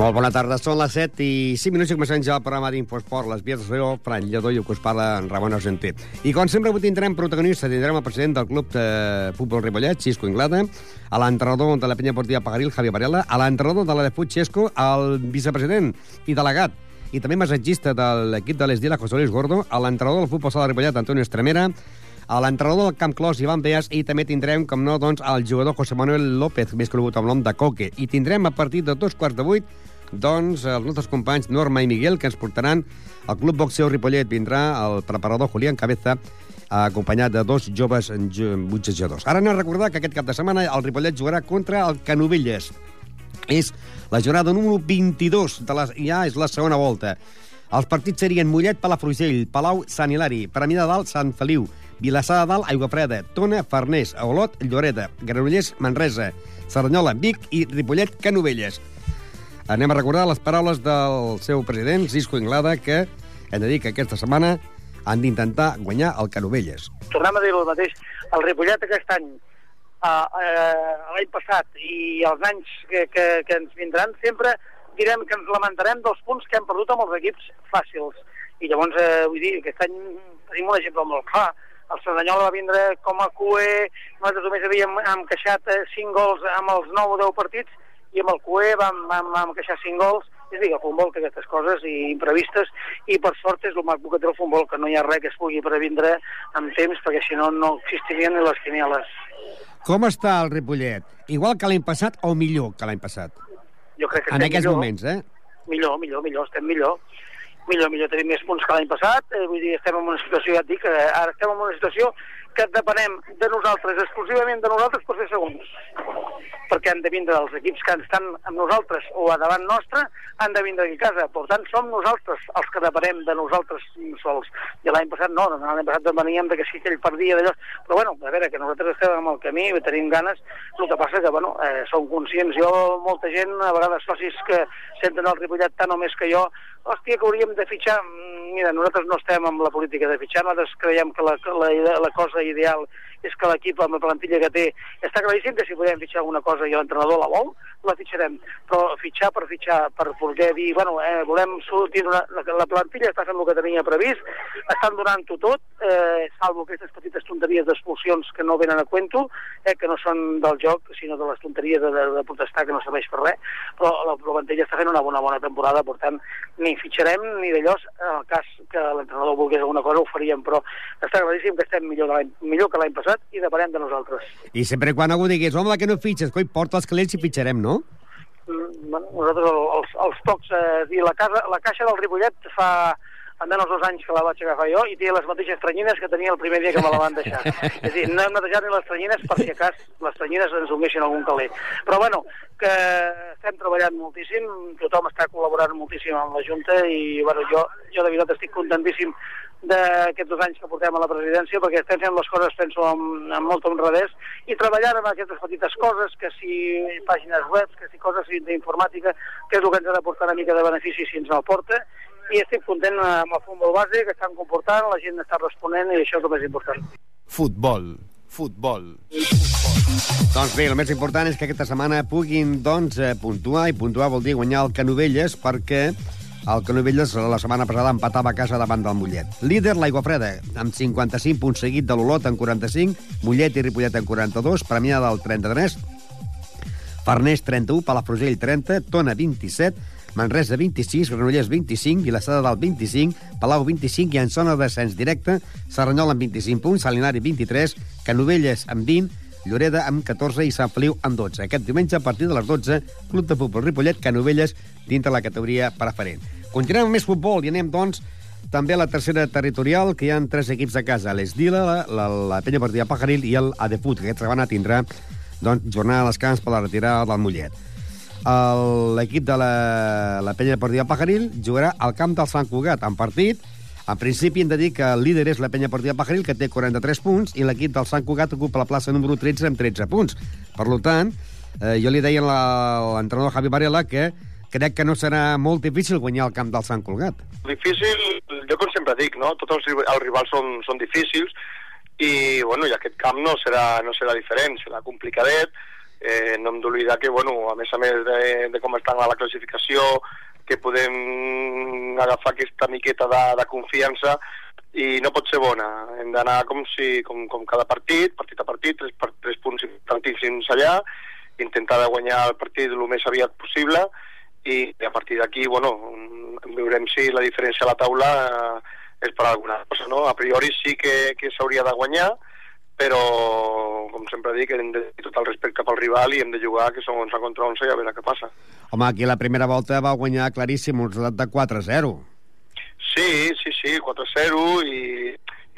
Molt bona tarda, són les 7 i 5 minuts i comencem ja el programa d'Infosport, les vies de Rio, Fran Lledó i el que us parla en Ramon Argentí. I com sempre avui tindrem protagonista, tindrem el president del club de futbol Ripollet, Xisco Inglada, a l'entrenador de la penya portiva Pagaril, Javier Varela, a l'entrenador de la de Fut Xesco, el vicepresident i delegat i també massatgista de l'equip de l'Esdila, José Luis Gordo, a l'entrenador del futbol sala de Ripollet, Antonio Estremera, a l'entrenador del Camp Clos, Ivan Beas, i també tindrem, com no, doncs, el jugador José Manuel López, més conegut amb nom de Coque. I tindrem a partir de dos quarts de vuit doncs els nostres companys Norma i Miguel, que ens portaran al Club Boxeo Ripollet. Vindrà el preparador Julián Cabeza, acompanyat de dos joves boxejadors. Ara anem a recordar que aquest cap de setmana el Ripollet jugarà contra el Canovelles. És la jornada número 22, de les, ja és la segona volta. Els partits serien Mollet, Palafrugell, Palau, Sant Hilari, Premià de Dalt, Sant Feliu, Vilassar de Dalt, Aigua Freda, Tona, Farners, Olot, Lloreda, Granollers, Manresa, Cerdanyola, Vic i Ripollet, Canovelles. Anem a recordar les paraules del seu president, Cisco Inglada, que hem de dir que aquesta setmana han d'intentar guanyar el Canovelles. Tornem a dir el mateix. El Ripollet aquest any, uh, uh, l'any passat i els anys que, que, que ens vindran, sempre direm que ens lamentarem dels punts que hem perdut amb els equips fàcils. I llavors, eh, vull dir, aquest any tenim un exemple molt clar. El Cerdanyola va vindre com a QE, nosaltres només havíem encaixat 5 gols amb els 9 o 10 partits, i amb el CUE vam, vam, vam queixar 5 gols, és a dir, el futbol té aquestes coses i imprevistes, i per sort és el maco que té el futbol, que no hi ha res que es pugui previndre amb temps, perquè si no, no existirien ni les quinieles. Com està el Ripollet? Igual que l'any passat o millor que l'any passat? Jo crec que en aquests millor. moments, eh? Millor, millor, millor, estem millor. Millor, millor, tenim més punts que l'any passat, eh, vull dir, estem en una situació, ja et dic, eh, ara estem en una situació que depenem de nosaltres, exclusivament de nosaltres per ser segons. Perquè han de vindre els equips que estan amb nosaltres o a davant nostre, han de vindre aquí a casa. Per tant, som nosaltres els que depenem de nosaltres sols. I l'any passat no, l'any passat depeníem de que si ell perdia d'allò. Però bueno, a veure, que nosaltres estem amb el camí tenim ganes. El que passa que, bueno, eh, som conscients. Jo, molta gent, a vegades socis que senten el Ripollet tant o més que jo, hòstia, que hauríem de fitxar... Mira, nosaltres no estem amb la política de fitxar, nosaltres creiem que la, la, la cosa ideal és que l'equip amb la plantilla que té està claríssim que si podem fitxar alguna cosa i l'entrenador la vol, la fitxarem. Però fitxar per fitxar, per voler dir, bueno, eh, volem sortir una, la, la plantilla està fent el que tenia previst, estan donant-ho tot, eh, salvo aquestes petites tonteries d'expulsions que no venen a cuento, eh, que no són del joc, sinó de les tonteries de, de, de protestar que no serveix per res, però la, la plantilla està fent una bona bona temporada, per tant, ni fitxarem ni d'allò, en el cas que l'entrenador volgués alguna cosa ho faríem, però està claríssim que estem millor, millor que l'any passat i depenem de nosaltres. I sempre quan algú digués, home, que no fitxes, coi, porta els calents i fitxarem, no? Mm, bueno, nosaltres el, els, els tocs, eh, dir, la, casa, la caixa del Ripollet fa almenys dos anys que la vaig agafar jo i té les mateixes tranyines que tenia el primer dia que me la van deixar. és a dir, no hem netejat ni les tranyines per si a cas les tranyines ens unguessin algun caler. Però bueno, que estem treballant moltíssim, tothom està col·laborant moltíssim amb la Junta i bueno, jo, jo de veritat estic contentíssim d'aquests dos anys que portem a la presidència perquè estem fent les coses, penso, amb, amb molta honradès i treballant amb aquestes petites coses, que si pàgines web, que si coses d'informàtica, que és el que ens ha de portar una mica de benefici si ens el porta, i estic content amb el futbol base, que estan comportant, la gent està responent i això és el més important. Futbol, futbol. Doncs bé, el més important és que aquesta setmana puguin doncs, eh, puntuar, i puntuar vol dir guanyar el Canovelles, perquè el Canovelles la setmana passada empatava a casa davant del Mollet. Líder, l'Aigua Freda, amb 55 punts seguit de l'Olot en 45, Mollet i Ripollet en 42, Premià del 33, Farners 31, Palafrugell 30, Tona 27, Manresa 26, Granollers 25, Vilassar de Dalt 25, Palau 25 i en zona de descens directe, Serranyol amb 25 punts, Salinari 23, Canovelles amb 20, Lloreda amb 14 i Sant Feliu amb 12. Aquest diumenge, a partir de les 12, Club de Futbol Ripollet, Canovelles, dintre la categoria preferent. Continuem amb més futbol i anem, doncs, també a la tercera territorial, que hi ha tres equips de casa, l'Esdila, la, la, la Penya Partida Pajaril i el Adeput, que aquesta setmana tindrà doncs, jornada a descans per la retirada del Mollet. L'equip de la, la Penya Partida Pajaril jugarà al camp del Sant Cugat, en partit en principi hem de dir que el líder és la Penya Partida Pajaril, que té 43 punts, i l'equip del Sant Cugat ocupa la plaça número 13 amb 13 punts. Per tant, eh, jo li deia a l'entrenador Javi Varela que crec que no serà molt difícil guanyar el camp del Sant Cugat. Difícil, jo com sempre dic, no? Tots els, els rivals són, són difícils i, bueno, i aquest camp no serà, no serà diferent, serà complicadet. Eh, no hem d'oblidar que, bueno, a més a més de, de com estan a la classificació, que podem agafar aquesta miqueta de, de confiança i no pot ser bona. Hem d'anar com, si, com, com cada partit, partit a partit, tres, per- tres punts importantíssims allà, intentar de guanyar el partit el més aviat possible i a partir d'aquí, bueno, veurem si la diferència a la taula eh, és per alguna cosa, no? A priori sí que, que s'hauria de guanyar, però, com sempre dic, hem de tenir tot el respecte pel rival i hem de jugar, que som 11 contra 11, i a veure què passa. Home, aquí la primera volta va guanyar claríssim un resultat de 4-0. Sí, sí, sí, 4-0 i,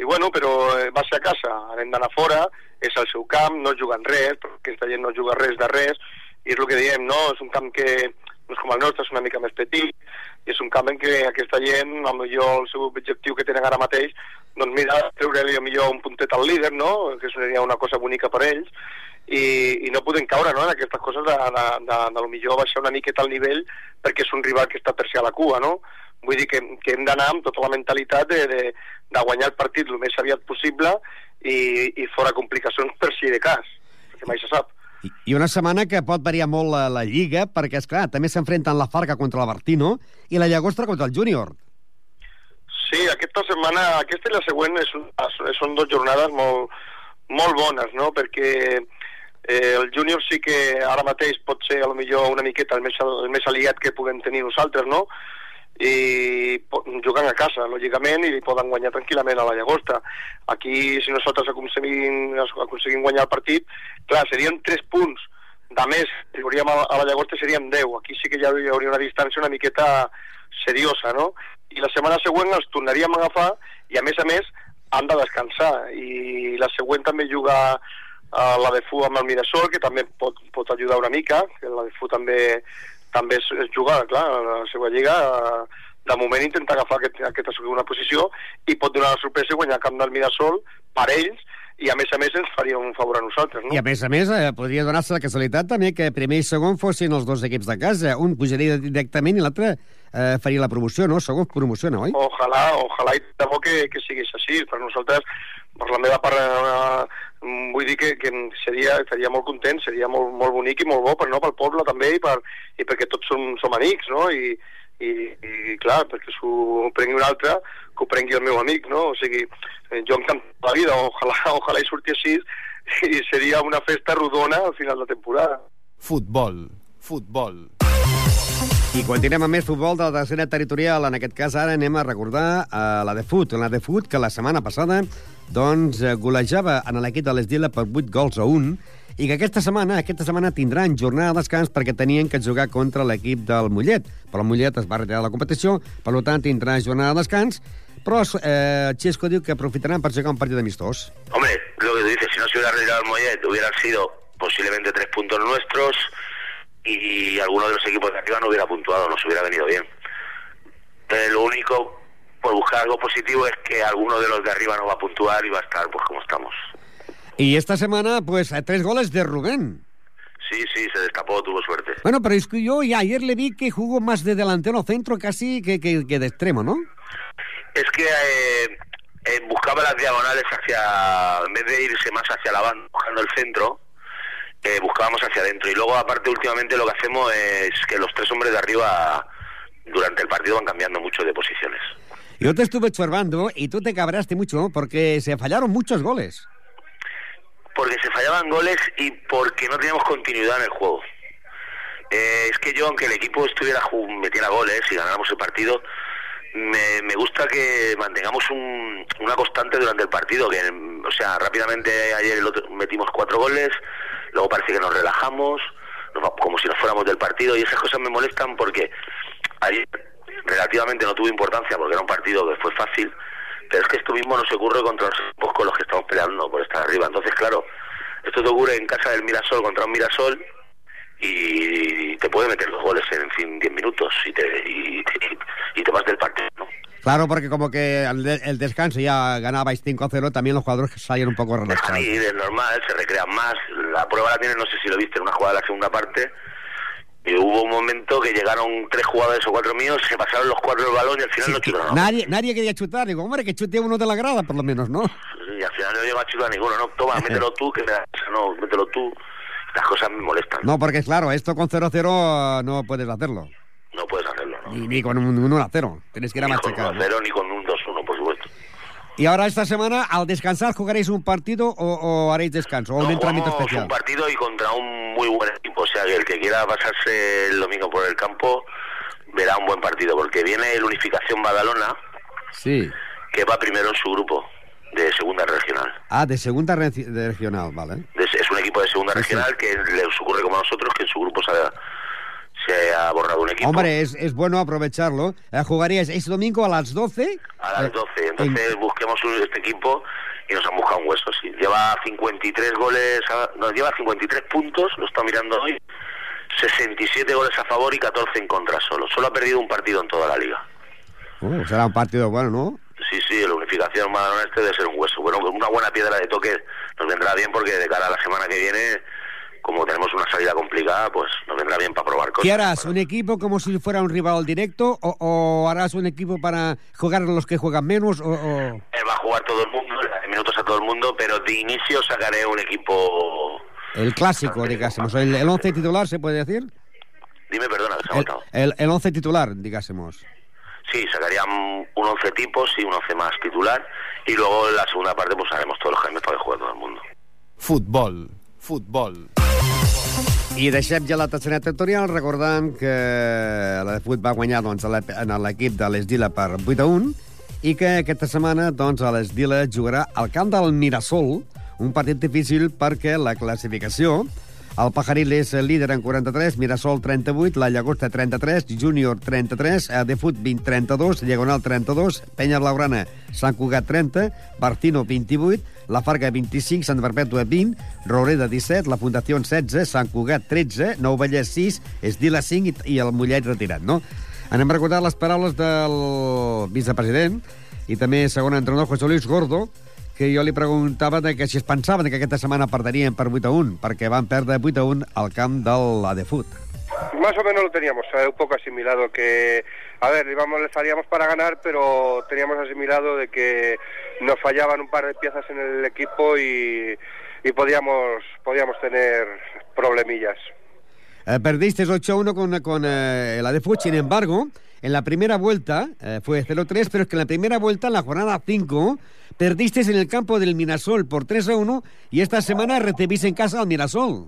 i bueno, però eh, va ser a casa, hem d'anar fora, és el seu camp, no juguen res, perquè aquesta gent no juga res de res, i és el que diem, no? És un camp que no és com el nostre, és una mica més petit, i és un camp en què aquesta gent, millor el seu objectiu que tenen ara mateix, doncs mira, treure-li millor un puntet al líder, no? Que seria una cosa bonica per ells, i, i no podem caure no? en aquestes coses de, de, de, de, de millor baixar una miqueta el nivell perquè és un rival que està per ser a la cua, no? Vull dir que, que hem d'anar amb tota la mentalitat de, de, de guanyar el partit el més aviat possible i, i fora complicacions per si de cas, perquè mai se sap. I- I una setmana que pot variar molt la, la Lliga, perquè, és clar també s'enfrenten la Farca contra la Bertino i la Llagostra contra el Júnior. Sí, aquesta setmana, aquesta i la següent és, són dues jornades molt, molt bones, no? Perquè eh, el júnior sí que ara mateix pot ser a lo millor una miqueta el més, el més aliat que puguem tenir nosaltres, no? i jugant a casa, lògicament, i poden guanyar tranquil·lament a la Llagosta. Aquí, si nosaltres aconseguim, aconseguim guanyar el partit, clar, serien 3 punts de més, si a la Llagosta serien 10. Aquí sí que ja hi hauria una distància una miqueta seriosa, no? I la setmana següent els tornaríem a agafar i, a més a més, han de descansar. I la següent també juga a la de Fu amb el Mirasol, que també pot, pot ajudar una mica, que la de Fu també també és, és jugar, clar, a la seva lliga, eh, de moment intenta agafar aquest, aquesta segona posició i pot donar la sorpresa i guanyar el camp del Mirasol per ells i a més a més ens faria un favor a nosaltres, no? I a més a més, eh, podria donar-se la casualitat també que primer i segon fossin els dos equips de casa. Un pujaria directament i l'altre eh, faria la promoció, no? Segon promociona, oi? Ojalà, ojalà i de bo que, que sigués així. Per nosaltres, per la meva part, eh, vull dir que, que seria, estaria molt content, seria molt, molt bonic i molt bo per, no, pel poble també i, per, i perquè tots som, som amics, no? I, i, i clar, perquè s'ho prengui un altre, que ho prengui el meu amic, no? O sigui, eh, jo encantat la vida, ojalà, ojalà hi surti així i seria una festa rodona al final de temporada. Futbol, futbol. I continuem amb més futbol de la tercera territorial. En aquest cas, ara anem a recordar eh, la de Fut. La de Fut, que la setmana passada doncs, eh, golejava en l'equip de l'Esdila per 8 gols a 1 i que aquesta setmana aquesta setmana tindran jornada de descans perquè tenien que jugar contra l'equip del Mollet. Però el Mollet es va retirar de la competició, per tant tindrà jornada de descans, però eh, Xesco diu que aprofitaran per jugar un partit amistós. Hombre, lo que tú dices, si no se hubiera retirado el Mollet, hubieran sido posiblemente tres puntos nuestros y alguno de los equipos de arriba no hubiera puntuado, nos hubiera venido bien. Eh, lo único, por buscar algo positivo, es que alguno de los de arriba no va a puntuar y va a estar pues como estamos. Y esta semana, pues, tres goles de Rubén. Sí, sí, se destapó, tuvo suerte. Bueno, pero es que yo y ayer le vi que jugó más de delantero centro casi que, que, que de extremo, ¿no? Es que eh, eh, buscaba las diagonales hacia, en vez de irse más hacia la banda, buscando el centro, eh, buscábamos hacia adentro. Y luego, aparte, últimamente lo que hacemos es que los tres hombres de arriba durante el partido van cambiando mucho de posiciones. Yo te estuve observando y tú te cabraste mucho porque se fallaron muchos goles. Porque se fallaban goles y porque no teníamos continuidad en el juego. Eh, es que yo, aunque el equipo estuviera metiera goles y ganáramos el partido, me, me gusta que mantengamos un- una constante durante el partido. Que, o sea, rápidamente ayer el otro- metimos cuatro goles, luego parece que nos relajamos, como si nos fuéramos del partido, y esas cosas me molestan porque ayer relativamente no tuvo importancia porque era un partido que fue fácil, pero es que esto mismo no se ocurre contra los equipos con los que estamos peleando por estar arriba. Entonces, claro, esto te ocurre en casa del Mirasol contra un Mirasol y te puede meter los goles en fin 10 minutos y te, y, te- y te vas del partido, ¿no? Claro, porque como que al de- el descanso ya ganabais 5-0, también los jugadores salían un poco relajados. ir, es normal, se recrean más. La prueba la tienen, no sé si lo viste, en una jugada de la segunda parte. Y hubo un momento que llegaron tres jugadores o cuatro míos, se pasaron los cuatro el balón y al final Sí, no chutaron. nadie, nadie quería chutar. Digo, hombre, que chute uno de la grada, por lo menos, ¿no? Y al final no llegó a chutar ninguno, ¿no? Toma, mételo tú, que no, mételo tú. Estas cosas me molestan. No, porque claro, esto con 0-0 no puedes hacerlo. No puedes hacerlo, ¿no? Ni, ni con un 1-0. Tienes que ir a Ni con un machacar. ¿no? 0 ni con un 2-1, por supuesto. Y ahora esta semana, al descansar, ¿jugaréis un partido o, o haréis descanso? ¿O un No, entrenamiento jugamos especial? un partido y contra un muy buen equipo. Sea, que el que quiera pasarse el domingo por el campo verá un buen partido, porque viene el Unificación Badalona, Sí. que va primero en su grupo de segunda regional. Ah, de segunda re- de regional, vale. Es un equipo de segunda regional que les ocurre como a nosotros, que en su grupo se ha, se ha borrado un equipo. Hombre, es, es bueno aprovecharlo. Eh, ¿Jugaríais este domingo a las 12? A las Eh, 12. Entonces busquemos un- este equipo y nos han buscado un hueso. Sí. Lleva 53 goles, a- nos lleva 53 puntos, lo está mirando hoy. 67 goles a favor y 14 en contra solo. Solo ha perdido un partido en toda la liga. Uh, será un partido bueno, ¿no? Sí, sí, la unificación Madalona este debe ser un hueso. Bueno, una buena piedra de toque nos vendrá bien porque de cara a la semana que viene, como tenemos una salida complicada, pues nos vendrá bien para probar cosas. ¿Qué harás? ¿Un equipo como si fuera un rival directo o, o harás un equipo para jugar los que juegan menos? O, o- Él va a jugar todo el mundo, minutos a todo el mundo, pero de inicio sacaré un equipo... El clásico, digásemos. El, el once titular, ¿se puede decir? Dime, perdona, que se ha El, el, el once titular, digásemos. Sí, sacarían un 11 tipos y un 11 más titular. Y luego en la segunda parte pues haremos todos los cambios para que juegue todo el mundo. Futbol. Futbol. I deixem ja la tercera territorial recordant que la de Fut va guanyar doncs, en l'equip de l'Esdila per 8 a 1 i que aquesta setmana doncs, a l'Esdila jugarà al camp del Mirasol, un partit difícil perquè la classificació el Pajaril és líder en 43, Mirasol 38, la Llagosta 33, Júnior 33, eh, de Fut 20, 32, Diagonal 32, Penya Blaugrana, Sant Cugat 30, Bartino 28, la Farga 25, Sant Perpètua 20, Roureda 17, la Fundació 16, Sant Cugat 13, Nou Vallès 6, Esdila 5 i, i el Mollet retirat, no? Anem a recordar les paraules del vicepresident i també segon entrenador José Luis Gordo, que jo li preguntava de que si es pensaven que aquesta setmana perdrien per 8 a 1, perquè van perdre 8 a 1 al camp de l'Adefut. Más o menos lo teníamos eh, un poco asimilado, que, a ver, íbamos, le salíamos para ganar, pero teníamos asimilado de que nos fallaban un par de piezas en el equipo y, y podíamos, podíamos tener problemillas. Eh, perdiste 8-1 con, con eh, el Adefut, sin embargo, en la primera vuelta eh, fue 0-3, pero es que en la primera vuelta, en la jornada 5, perdiste en el campo del Mirasol por 3-1 y esta semana recibís en casa al Mirasol.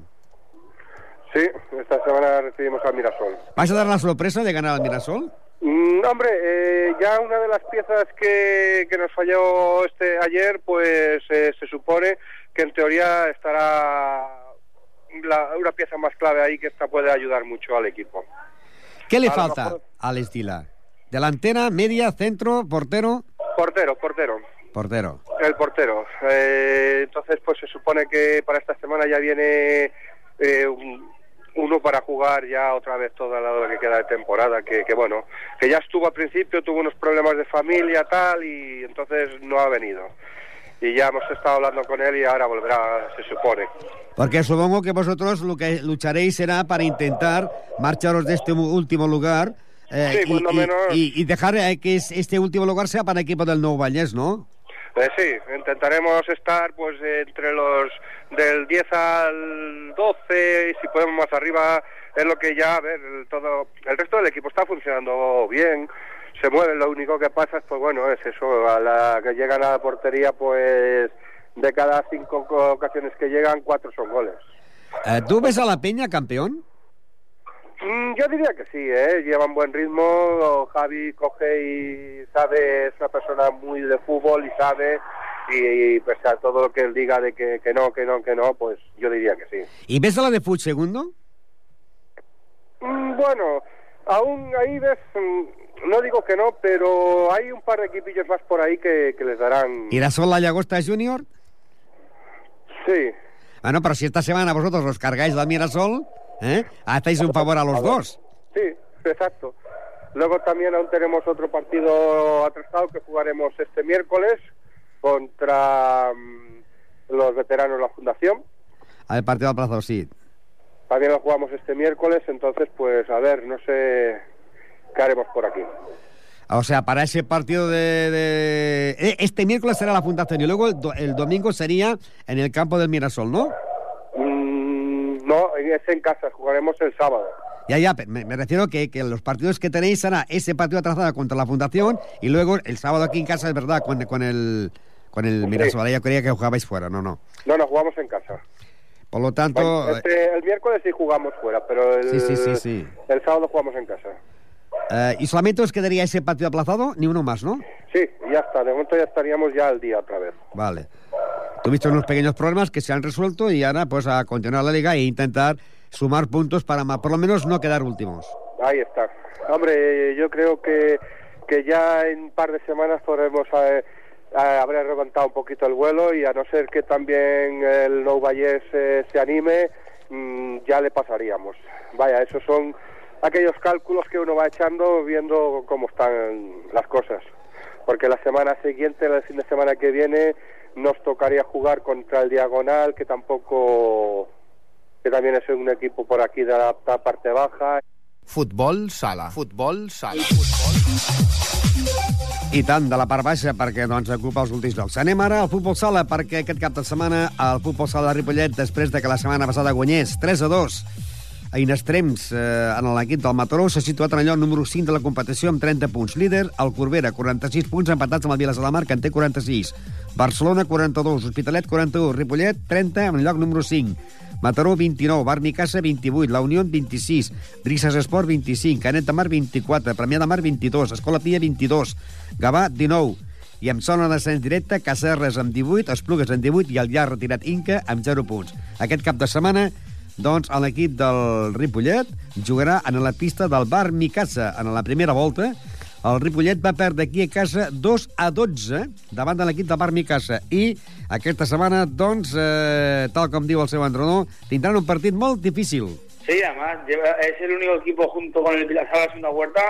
Sí, esta semana recibimos al Mirasol. ¿Vas a dar la sorpresa de ganar al Mirasol? Mm, hombre, eh, ya una de las piezas que, que nos falló este ayer, pues eh, se supone que en teoría estará la- una pieza más clave ahí que esta puede ayudar mucho al equipo. ¿Qué le A falta mejor- al Estila? ¿Delantera, media, centro, portero? Portero, portero. Portero. El portero. Eh, entonces, pues se supone que para esta semana ya viene eh, un- uno para jugar ya otra vez toda la hora que queda de temporada, que, que bueno, que ya estuvo al principio, tuvo unos problemas de familia tal y entonces no ha venido. Y ya hemos estado hablando con él y ahora volverá, se supone. Porque supongo que vosotros lo que lucharéis será para intentar marcharos de este último lugar eh, Sí, y, cuando y- menos. y- y dejar eh, que es- este último lugar sea para el equipo del Nou Vallès, ¿no? Eh, sí, intentaremos estar pues entre los del 10 al 12 y si podemos más arriba es lo que ya, a ver, el, todo, el resto del equipo está funcionando bien, se mueve, lo único que pasa es pues bueno, es eso, a la que llegan a la portería pues de cada cinco co- ocasiones que llegan, cuatro son goles. Eh, ¿Tú ves a la Peña campeón? Mm, yo diría que sí, ¿eh? llevan buen ritmo, Javi coge y sabe, es una persona muy de fútbol y sabe, y, pese a todo lo que él diga de que, que no, que no, que no, pues yo diría que sí. ¿Y ves a la de Fut segundo? Mm, bueno, aún ahí ves, mm, No digo que no, pero hay un par de equipillos más por ahí que, que les darán... ¿Irasol La Llagosta Junior? Sí, Ah, no, pero si esta semana vosotros os cargáis la Mirasol, ¿eh? hacéis un favor a los dos. sí, exacto. Luego también aún tenemos otro partido atrasado que jugaremos este miércoles contra mm, los veteranos de la Fundación. Al partido del plazo, sí. También lo jugamos este miércoles, entonces pues a ver, no sé qué haremos por aquí. O sea, para ese partido de... de- eh, Este miércoles será la fundación y luego el, do- el domingo sería en el campo del Mirasol, ¿no? Mm, no, es en casa, jugaremos el sábado. Ya, ya, me, me refiero que, que los partidos que tenéis será ese partido atrasado contra la fundación y luego el sábado aquí en casa, es verdad, con, con el... Con el Mirasol, Ahora yo creía que jugabais fuera, no, no. No, no, jugamos en casa. Por lo tanto, Bueno, este- el miércoles sí jugamos fuera, pero el, Sí, sí, sí, sí. el sábado jugamos en casa. Eh, ¿y solamente os quedaría ese partido aplazado? Ni uno más, ¿no? Sí, ya está, de momento ya estaríamos ya al día otra vez. Vale. Tuviste unos pequeños problemas que se han resuelto y ahora pues a continuar la liga e intentar sumar puntos para ma- por lo menos no quedar últimos. Ahí está. Hombre, yo creo que, que ya en un par de semanas podremos eh, eh, haber levantado un poquito el vuelo y a no ser que también el Nou Vallés eh, se anime, mm, ya le pasaríamos. Vaya, esos son aquellos cálculos que uno va echando viendo cómo están las cosas. Porque la semana siguiente, el fin de semana que viene, nos tocaría jugar contra el Diagonal, que tampoco, que también es un equipo por aquí de la, la parte baja. Futbol sala. Futbol sala. I tant, de la part baixa, perquè doncs, ocupa els últims llocs. Anem ara al futbol sala, perquè aquest cap de setmana el futbol sala de Ripollet, després de que la setmana passada guanyés 3 a 2 a Inestrems, eh, en l'equip del Mataró, s'ha situat en lloc número 5 de la competició amb 30 punts. Líder, el Corbera, 46 punts, empatats amb el Vilas de la Mar, que en té 46. Barcelona, 42. Hospitalet, 41. Ripollet, 30, en lloc número 5. Mataró, 29. Bar Micasa, 28. La Unió, 26. Brises Esport, 25. Canet de Mar, 24. Premià de Mar, 22. Escola Pia, 22. Gavà, 19. I amb zona de descens directe, Cacerres amb 18, Esplugues amb 18 i el ja retirat Inca amb 0 punts. Aquest cap de setmana, doncs, l'equip del Ripollet jugarà en la pista del Bar Micasa en la primera volta. El Ripollet va perdre aquí a casa 2 a 12 davant de l'equip del Bar Micasa i aquesta setmana, doncs, eh, tal com diu el seu entrenador, tindran un partit molt difícil. Sí, además es el único equipo junto con el Vilasar de la segunda vuelta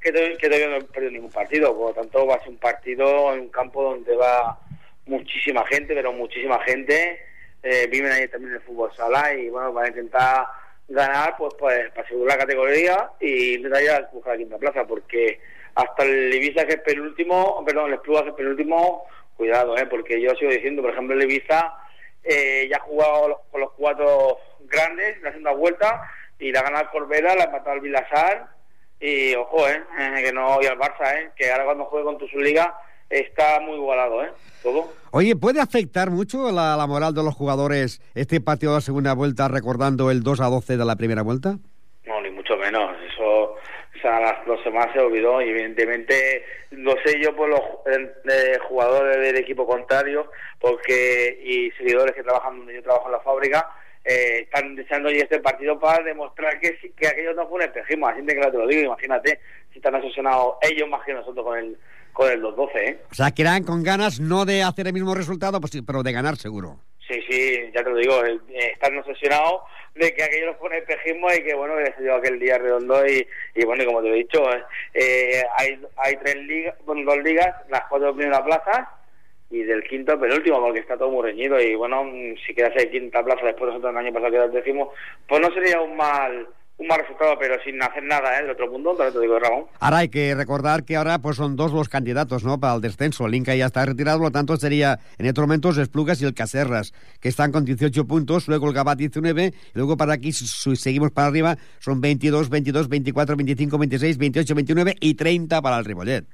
que, que todavía no ha perdido ningún partido. Por lo tanto, va a ser un partido en un campo donde va muchísima gente, pero muchísima gente. Eh, viven ahí también el fútbol sala y bueno, van a intentar ganar pues, pues para asegurar la categoría y intentar ya buscar la quinta plaza porque hasta el Ibiza que es penúltimo, perdón, el Espluga que es penúltimo, cuidado, eh, porque yo sigo diciendo, por ejemplo, el Ibiza eh, ya ha jugado los- con los cuatro grandes la segunda vuelta y la ha ganado el Corbera, la ha empatado el Vilasar y ojo, eh, eh, que no y al Barça, eh, que ahora cuando juegue con tu Liga está muy igualado, eh, todo. Oye, ¿puede afectar mucho la, la moral de los jugadores este partido de la segunda vuelta recordando el 2 a 12 de la primera vuelta? No, ni mucho menos. Eso, o sea, las dos semanas se olvidó y evidentemente lo sé yo por los eh, jugadores del equipo contrario porque y seguidores que trabajan donde yo trabajo en la fábrica eh, están deseando hoy este partido para demostrar que, que aquello no fue un espejismo. Así que te lo digo, imagínate si están obsesionados ellos más que nosotros con el con el 2-12, ¿eh? O sea, que irán con ganas no de hacer el mismo resultado, pues pero de ganar seguro. Sí, sí, ya te lo digo, eh, están obsesionados de que aquello nos pone espejismo y que bueno, que se dio aquel día redondo y, y bueno, y como te he dicho, eh, eh, hay, hay tres ligas, bueno, dos ligas, las cuatro primeras plazas y del quinto al penúltimo, porque está todo muy reñido y bueno, si quedas en quinta plaza después nosotros el año pasado quedamos décimo, pues no sería un mal un mal resultado, pero sin hacer nada, ¿eh? Del otro mundo, te digo, Ramón. Ahora hay que recordar que ahora pues son dos los candidatos ¿no? para el descenso. El Inca ya está retirado, por lo tanto sería en estos momentos Esplugas y el Caserras, que están con 18 puntos, luego el Gabat 19, y luego para aquí, si seguimos para arriba, son 22, 22, 24, 25, 26, 28, 29 y 30 para el Ripollet.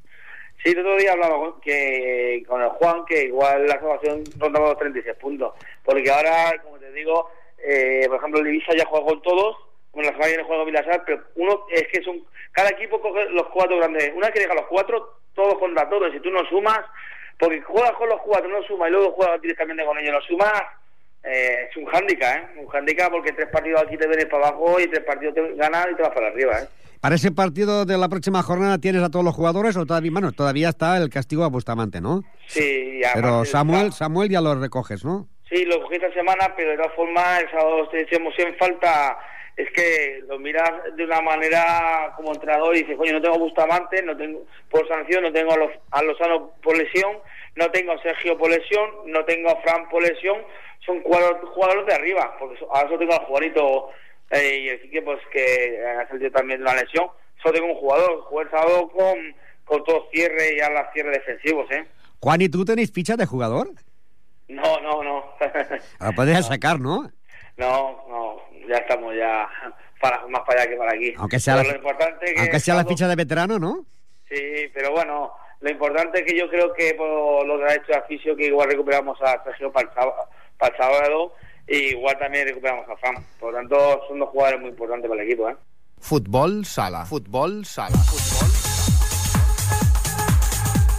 Sí, el otro día hablaba con, que, con el Juan que igual la salvación rondaba los 36 puntos. Porque ahora, como te digo, eh, por ejemplo, el Ibiza ya juega con todos, bueno, la semana que viene juega Vilasar, pero uno es que son cada equipo coge los cuatro grandes. Una vez que deja los cuatro, todos contra todos. Si tú no sumas, porque juegas con los cuatro, no sumas y luego juegas directamente con ellos, no sumas, eh, es un hándicap, ¿eh? Un hándicap porque tres partidos aquí te vienes para abajo y tres partidos te ganas y te vas para arriba, ¿eh? Para ese partido de la próxima jornada, ¿tienes a todos los jugadores o todavía, bueno, todavía está el castigo a Bustamante, ¿no? Sí, y Pero Samuel, Samuel ya lo recoges, ¿no? Sí, lo cogí esta semana, pero de todas formas, el sábado te echamos en falta. Es que lo miras de una manera como entrenador y dices, coño, no tengo a Bustamante, no tengo por sanción, no tengo a, los, a Lozano por lesión, no tengo a Sergio por lesión, no tengo a Fran por lesión, son cuatro jugadores de arriba, porque ahora solo tengo al Juanito eh, y así que pues que ha salido también de una lesión, solo tengo un jugador, jugué el sábado con, con todo cierre y a las cierres defensivos, ¿eh? Juan, ¿y tú tenéis ficha de jugador? No, no, no. La podrías sacar, ¿no? No, no, ya estamos ya para, más para allá que para aquí. Aunque sea, Pero la, lo importante es que aunque sea la ficha de veterano, ¿no? Sí, pero bueno, lo importante es que yo creo que por lo que ha hecho Aficio, que igual recuperamos a Sergio para el sábado, para el sábado y igual también recuperamos a Fran. Por lo tanto, son dos jugadores muy importantes para el equipo, ¿eh? Futbol sala. Futbol sala. Futbol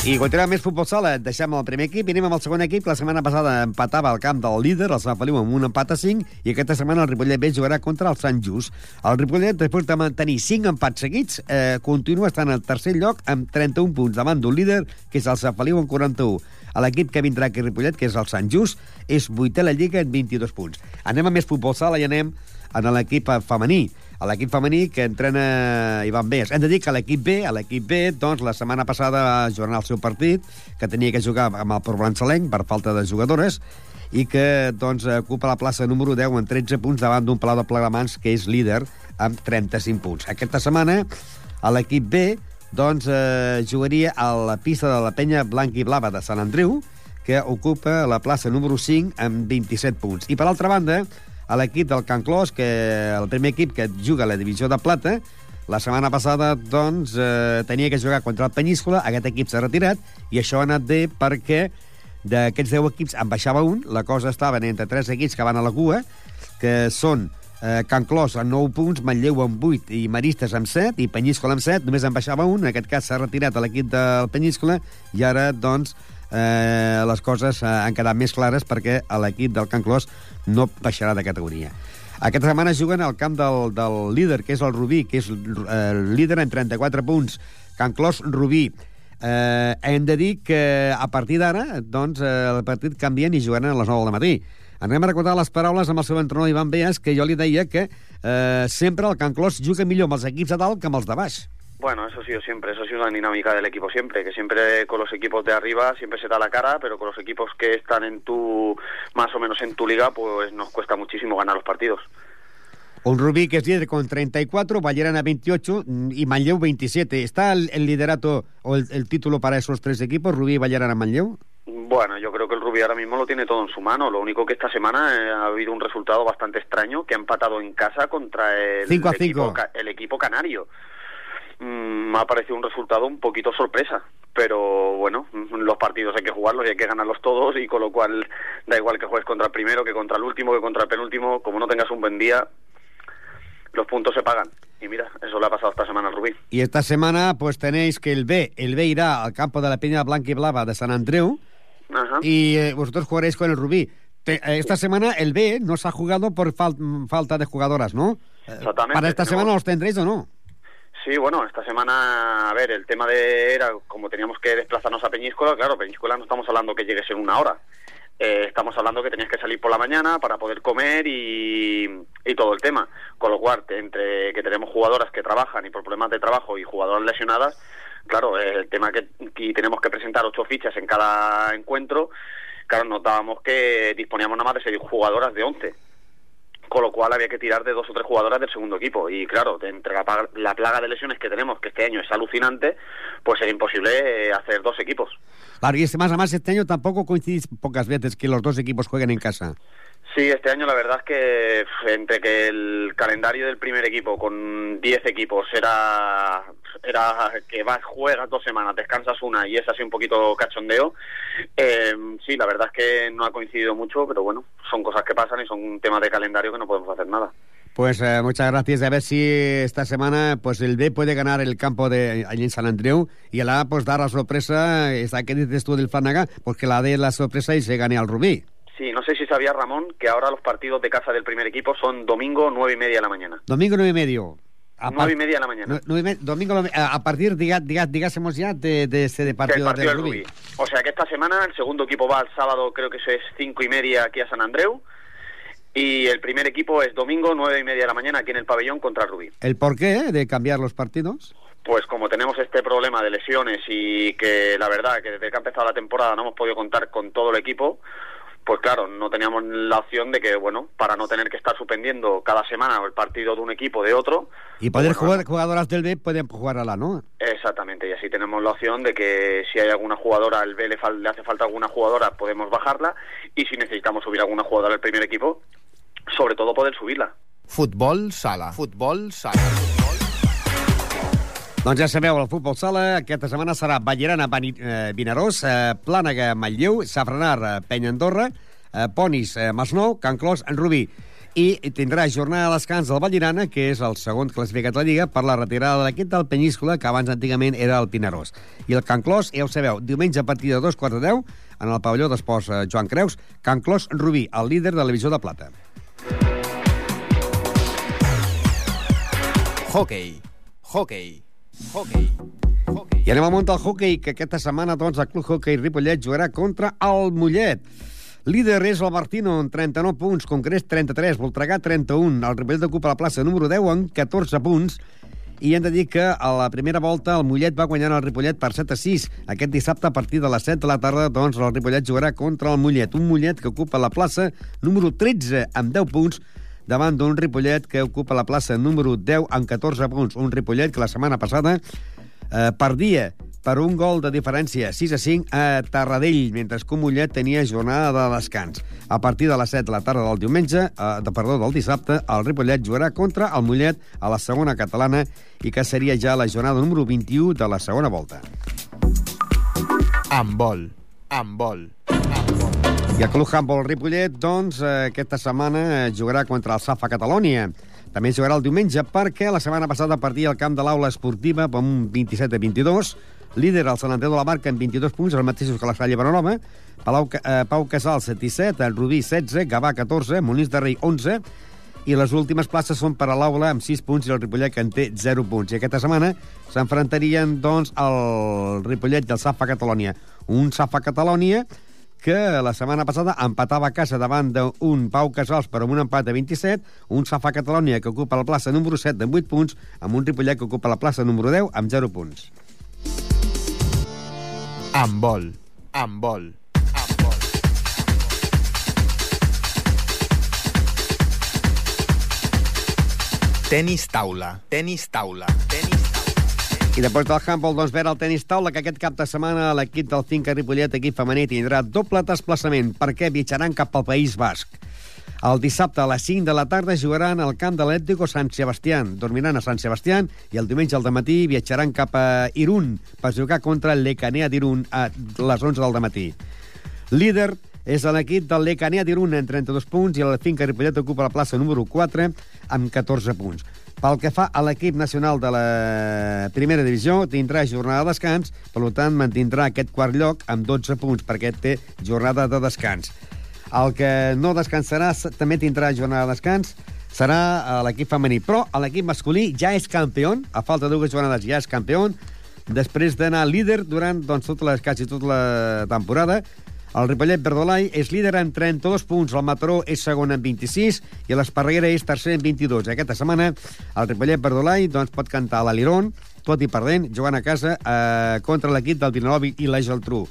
I continuem més futbol sala. Deixem el primer equip i anem amb el segon equip. La setmana passada empatava al camp del líder, el Sant Feliu, amb un empat a 5, i aquesta setmana el Ripollet B jugarà contra el Sant Just. El Ripollet, després de mantenir 5 empats seguits, eh, continua estant al tercer lloc amb 31 punts davant d'un líder, que és el Sant Feliu, amb 41. A L'equip que vindrà aquí a Ripollet, que és el Sant Just, és vuitè a la Lliga amb 22 punts. Anem a més futbol sala i anem en l'equip femení. A l'equip femení que entrena Ivan Bés. Hem de dir que l'equip B, a l'equip B, doncs, la setmana passada va jugar el seu partit, que tenia que jugar amb el Provençalenc per falta de jugadores, i que doncs, ocupa la plaça número 10 amb 13 punts davant d'un Palau de Plegamans que és líder amb 35 punts. Aquesta setmana a l'equip B doncs, eh, jugaria a la pista de la penya blanca i blava de Sant Andreu, que ocupa la plaça número 5 amb 27 punts. I per altra banda, a l'equip del Can Clos, que el primer equip que juga a la divisió de plata, la setmana passada doncs, eh, tenia que jugar contra el Penyíscola, aquest equip s'ha retirat, i això ha anat bé perquè d'aquests 10 equips en baixava un, la cosa estava entre tres equips que van a la cua, que són eh, Can Clos amb 9 punts, Manlleu amb 8 i Maristes amb 7 i Penyíscola amb 7, només en baixava un, en aquest cas s'ha retirat l'equip del Penyíscola i ara, doncs, eh, les coses eh, han quedat més clares perquè l'equip del Can Clos no baixarà de categoria. Aquesta setmana juguen al camp del, del líder, que és el Rubí, que és eh, líder en 34 punts. Can Clos, Rubí. Eh, hem de dir que a partir d'ara doncs, eh, el partit canvien i jugaran a les 9 del matí. Anem a recordar les paraules amb el seu entrenador Ivan Beas, que jo li deia que eh, sempre el Can Clos juga millor amb els equips de dalt que amb els de baix. Bueno, eso ha sido siempre, eso ha sido una dinámica del equipo siempre, que siempre con los equipos de arriba siempre se da la cara, pero con los equipos que están en tu, más o menos en tu liga, pues nos cuesta muchísimo ganar los partidos. Un Rubí que es líder con 34, Vallerana 28 mm, y Manlleu 27. ¿Está el, el liderato o el, el título para esos tres equipos, Rubí, Vallerana, Manlleu? Bueno, yo creo que el Rubí ahora mismo lo tiene todo en su mano. Lo único que esta semana eh, ha habido un resultado bastante extraño que ha empatado en casa contra el, a equipo, el equipo canario. Mm, me ha parecido un resultado un poquito sorpresa, pero bueno, los partidos hay que jugarlos y hay que ganarlos todos y con lo cual da igual que juegues contra el primero, que contra el último, que contra el penúltimo, como no tengas un buen día, los puntos se pagan. Y mira, eso le ha pasado esta semana al Rubí. Y esta semana pues tenéis que el B, el B irá al campo de la Peña Blanca y Blava de San Andreu Ajá. y eh, vosotros jugaréis con el Rubí. Te- eh, esta semana el B no se ha jugado por fal- falta de jugadoras, ¿no? Exactamente, ¿Para esta semana los tendréis o no? Sí, bueno, esta semana, a ver, el tema de era como teníamos que desplazarnos a Peñíscola, claro, Peñíscola no estamos hablando que llegues en una hora. Eh, estamos hablando que tenías que salir por la mañana para poder comer y, y todo el tema. Con lo cual, entre que tenemos jugadoras que trabajan y por problemas de trabajo y jugadoras lesionadas, claro, eh, el tema que, que tenemos que presentar ocho fichas en cada encuentro, claro, notábamos que disponíamos nada más de seis jugadoras de once con lo cual había que tirar de dos o tres jugadoras del segundo equipo. Y claro, entre la, la plaga de lesiones que tenemos, que este año es alucinante, pues era imposible eh, hacer dos equipos. Claro, y este, más a más este año tampoco coincidís pocas veces que los dos equipos jueguen en casa. Sí, este año la verdad es que entre que el calendario del primer equipo con 10 equipos era era que vas, juegas dos semanas, descansas una y es así un poquito cachondeo, eh, sí, la verdad es que no ha coincidido mucho, pero bueno, son cosas que pasan y son temas de calendario que no podemos hacer nada. Pues eh, muchas gracias. A ver si esta semana pues el B puede ganar el campo de allí en San Andreu y el A pues dar la sorpresa, esta que dices tú del Flanaga, pues que la D la sorpresa y se gane al Rubí. Sí, no sé si sabía Ramón que ahora los partidos de casa del primer equipo son domingo nueve y media de la mañana. Domingo nueve y medio. A Nueve y media de la mañana. nueve domingo a partir, diga, diga, digásemos ya, de, de ese de partido, partido del. O sea que esta semana el segundo equipo va el sábado, creo que eso es cinco y media aquí a San Andreu. Y el primer equipo es domingo nueve y media de la mañana aquí en el pabellón contra el Rubí. ¿El porqué de cambiar los partidos? Pues como tenemos este problema de lesiones y que la verdad que desde que ha empezado la temporada no hemos podido contar con todo el equipo, pues claro, no teníamos la opción de que, bueno, para no tener que estar suspendiendo cada semana el partido de un equipo de otro, Y poder Pues bueno, jugar, jugadoras del B pueden jugar a la, ¿no? Exactamente, y así tenemos la opción de que si hay alguna jugadora, al B le, fal- le hace falta alguna jugadora, podemos bajarla, y si necesitamos subir alguna jugadora al primer equipo, sobre todo poder subirla. Futbol sala. Futbol sala. Doncs ja sabeu, el futbol sala aquesta setmana serà Ballerana, eh, Vinaròs, eh, Plànega, Manlleu, Safranar, eh, Penya Andorra, eh, Ponis, eh, Masnou, Can Clos, en Rubí. I tindrà jornada de descans del Ballerana, que és el segon classificat de la Lliga, per la retirada de l'equip del Penyíscola, que abans antigament era el Pinaròs. I el Can Clos, ja ho sabeu, diumenge a partir de dos quarts de deu, en el pavelló d'esports eh, Joan Creus, Can Clos Rubí, el líder de la divisió de plata. Hockey. Hockey. Hockey. Hockey. I anem al món del hockey, que aquesta setmana doncs, el Club Hockey Ripollet jugarà contra el Mollet. Líder és el Martino amb 39 punts, Congrés 33, Voltregà 31. El Ripollet ocupa la plaça número 10 amb 14 punts. I hem de dir que a la primera volta el Mollet va guanyar el Ripollet per 7 a 6. Aquest dissabte, a partir de les 7 de la tarda, doncs, el Ripollet jugarà contra el Mollet. Un Mollet que ocupa la plaça número 13 amb 10 punts davant d'un Ripollet que ocupa la plaça número 10 amb 14 punts. Un Ripollet que la setmana passada eh, perdia per un gol de diferència, 6 a 5 a Tarradell, mentre que Mollet tenia jornada de descans. A partir de les 7 de la tarda del diumenge, eh, de, perdó, del dissabte, el Ripollet jugarà contra el Mollet a la segona catalana i que seria ja la jornada número 21 de la segona volta. Handbol. Handbol. I el Club Handball Ripollet, doncs, eh, aquesta setmana eh, jugarà contra el Safa Catalònia. També jugarà el diumenge perquè la setmana passada partia al camp de l'aula esportiva amb un 27 a 22. Líder el Sant Andreu de la Marca amb 22 punts, els mateixos que la Salle Bonanova. Palau, eh, Pau Casal, 17, el Rubí, 16, Gavà, 14, Molins de Rei, 11, i les últimes places són per a l'Aula amb 6 punts i el Ripollet que en té 0 punts. I aquesta setmana s'enfrontarien doncs el Ripollet i el Safa Catalònia. Un Safa Catalònia que la setmana passada empatava a casa davant d'un Pau Casals per un empat de 27, un Safa Catalònia que ocupa la plaça número 7 amb 8 punts, amb un Ripollet que ocupa la plaça número 10 amb 0 punts. Handbol. Handbol. Handbol. Tenis taula. Tenis taula. Tenis. I després del handball, doncs, veure el tenis taula, que aquest cap de setmana l'equip del Finca Ripollet, equip femení, tindrà doble desplaçament, perquè viatjaran cap al País Basc. El dissabte a les 5 de la tarda jugaran al camp de l'Atlético San Sebastián. Dormiran a San Sebastián i el diumenge al matí viatjaran cap a Irún per jugar contra Lecanea d'Irún a les 11 del matí. Líder és l'equip del Lecanea d'Irún amb 32 punts i el Finca Ripollet ocupa la plaça número 4 amb 14 punts. Pel que fa a l'equip nacional de la primera divisió, tindrà jornada de descans, per tant mantindrà aquest quart lloc amb 12 punts perquè té jornada de descans. El que no descansarà també tindrà jornada de descans, serà eh, l'equip femení. Però l'equip masculí ja és campió, a falta de dues jornades ja és campió, després d'anar líder durant doncs, tota la, quasi tota la temporada. El Ripollet Verdolai és líder amb 32 punts, el Mataró és segon amb 26 i l'Esparreguera és tercer amb 22. Aquesta setmana el Ripollet Verdolai doncs, pot cantar l'Aliron, tot i perdent, jugant a casa eh, contra l'equip del Vilanova i la Geltrú.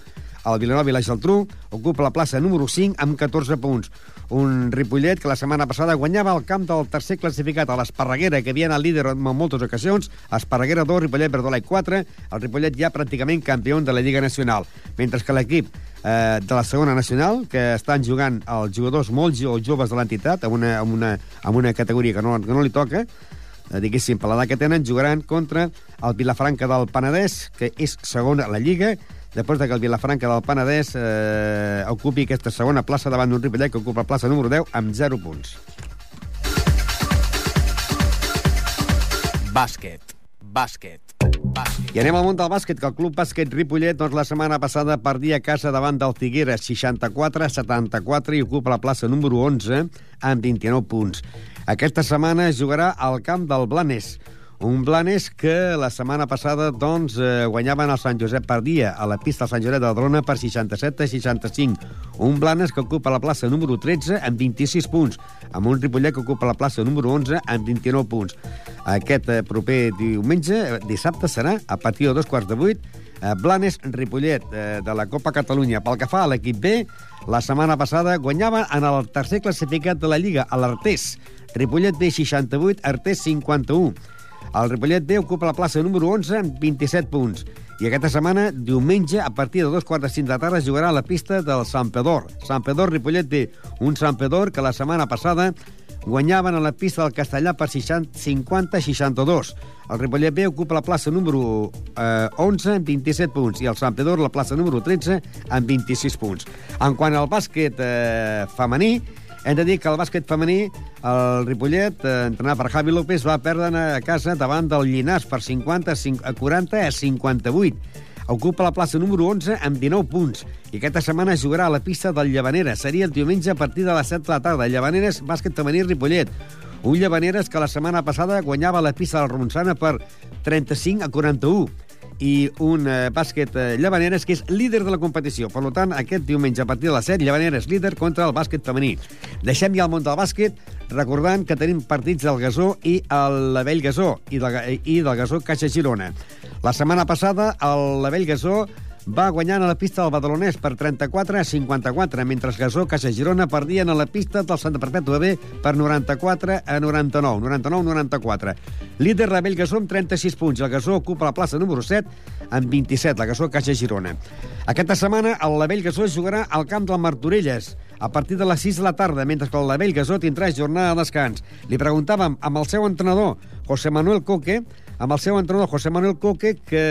El Vilanova i la Geltrú ocupa la plaça número 5 amb 14 punts. Un Ripollet que la setmana passada guanyava el camp del tercer classificat a l'Esparreguera, que havia anat líder en moltes ocasions. Esparreguera 2, Ripollet Verdolai 4. El Ripollet ja pràcticament campió de la Lliga Nacional. Mentre que l'equip eh, de la segona nacional, que estan jugant els jugadors molt jo, joves de l'entitat, amb, una, amb, una, amb una categoria que no, que no li toca, eh, diguéssim, per l'edat que tenen, jugaran contra el Vilafranca del Penedès, que és segon a la Lliga, després de que el Vilafranca del Penedès eh, ocupi aquesta segona plaça davant d'un Ripollet que ocupa la plaça número 10 amb 0 punts. Bàsquet. Bàsquet. I anem al món del bàsquet, que el Club Bàsquet Ripollet doncs, la setmana passada perdia a casa davant del Figueres 64-74 i ocupa la plaça número 11 amb 29 punts. Aquesta setmana es jugarà al camp del Blanes, un Blanes que la setmana passada doncs, eh, guanyaven el Sant Josep per dia a la pista del Sant Josep de Drona per 67 a 65. Un Blanes que ocupa la plaça número 13 amb 26 punts, amb un Ripollet que ocupa la plaça número 11 amb 29 punts. Aquest eh, proper diumenge, eh, dissabte, serà a partir de dos quarts de vuit, eh, Blanes-Ripollet de la Copa Catalunya. Pel que fa a l'equip B, la setmana passada guanyava en el tercer classificat de la Lliga, a l'Artés. Ripollet B 68, Artés 51. El Ripollet B ocupa la plaça número 11 amb 27 punts. I aquesta setmana, diumenge, a partir de dos quarts de cinc de tarda, jugarà a la pista del Sant Pedor. Sant Pedor, Ripollet B. Un Sant Pedor que la setmana passada guanyaven a la pista del Castellà per 50-62. El Ripollet B ocupa la plaça número eh, 11 amb 27 punts i el Sant Pedor la plaça número 13 amb 26 punts. En quant al bàsquet eh, femení, hem de dir que el bàsquet femení, el Ripollet, eh, entrenat per Javi López, va perdre a casa davant del Llinars per 50 a 40 a 58. Ocupa la plaça número 11 amb 19 punts i aquesta setmana jugarà a la pista del Llevanera. Seria el diumenge a partir de les 7 de la tarda. Llevaneres, bàsquet femení Ripollet. Un Llevaneres que la setmana passada guanyava la pista del Ronçana per 35 a 41 i un eh, bàsquet eh, Llavaneres que és líder de la competició. Per tant, aquest diumenge a partir de les 7, Llavaneres líder contra el bàsquet femení. Deixem ja el món del bàsquet recordant que tenim partits del Gasó i el Vell Gasó i del, i del Gasó Caixa Girona. La setmana passada el Vell Gasó va guanyant a la pista del Badalonès per 34 a 54, mentre Gasó Caixa Girona perdien a la pista del Santa Perpètua B per 94 a 99, 99-94. Líder Rebell Gasó amb 36 punts. El Gasó ocupa la plaça número 7 amb 27, la Gasó Caixa Girona. Aquesta setmana el Lavell Gasó jugarà al camp del Martorelles a partir de les 6 de la tarda, mentre que el Lavell Gasó tindrà jornada de descans. Li preguntàvem amb el seu entrenador, José Manuel Coque, amb el seu entrenador José Manuel Coque, que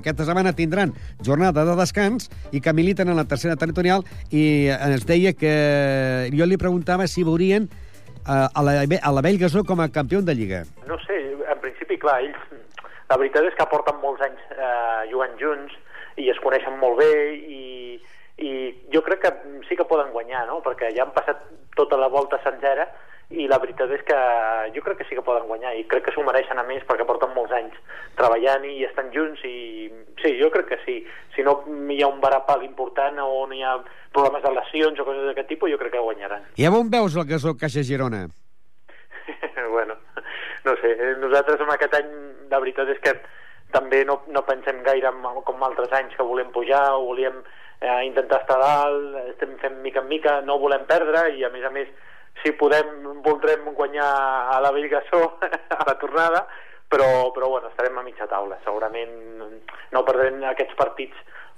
aquesta setmana tindran jornada de descans i que militen en la tercera territorial i ens deia que jo li preguntava si veurien eh, a la, a la Gasó com a campió de Lliga. No sé, en principi, clar, ells... La veritat és que porten molts anys eh, jugant junts i es coneixen molt bé i, i jo crec que sí que poden guanyar, no? Perquè ja han passat tota la volta sencera i la veritat és que jo crec que sí que poden guanyar i crec que s'ho mereixen a més perquè porten molts anys treballant i estan junts i sí, jo crec que sí si no hi ha un varapal important o no hi ha problemes de lesions o coses d'aquest tipus jo crec que guanyaran I on veus el Gasó Caixa Girona? bueno, no sé, nosaltres en aquest any la veritat és que també no, no pensem gaire en, com altres anys que volem pujar o volíem eh, intentar estar dalt, estem fent mica en mica, no volem perdre i a més a més si podem voldrem guanyar a la Bellgasó a la tornada però, però bueno, estarem a mitja taula segurament no perdrem aquests partits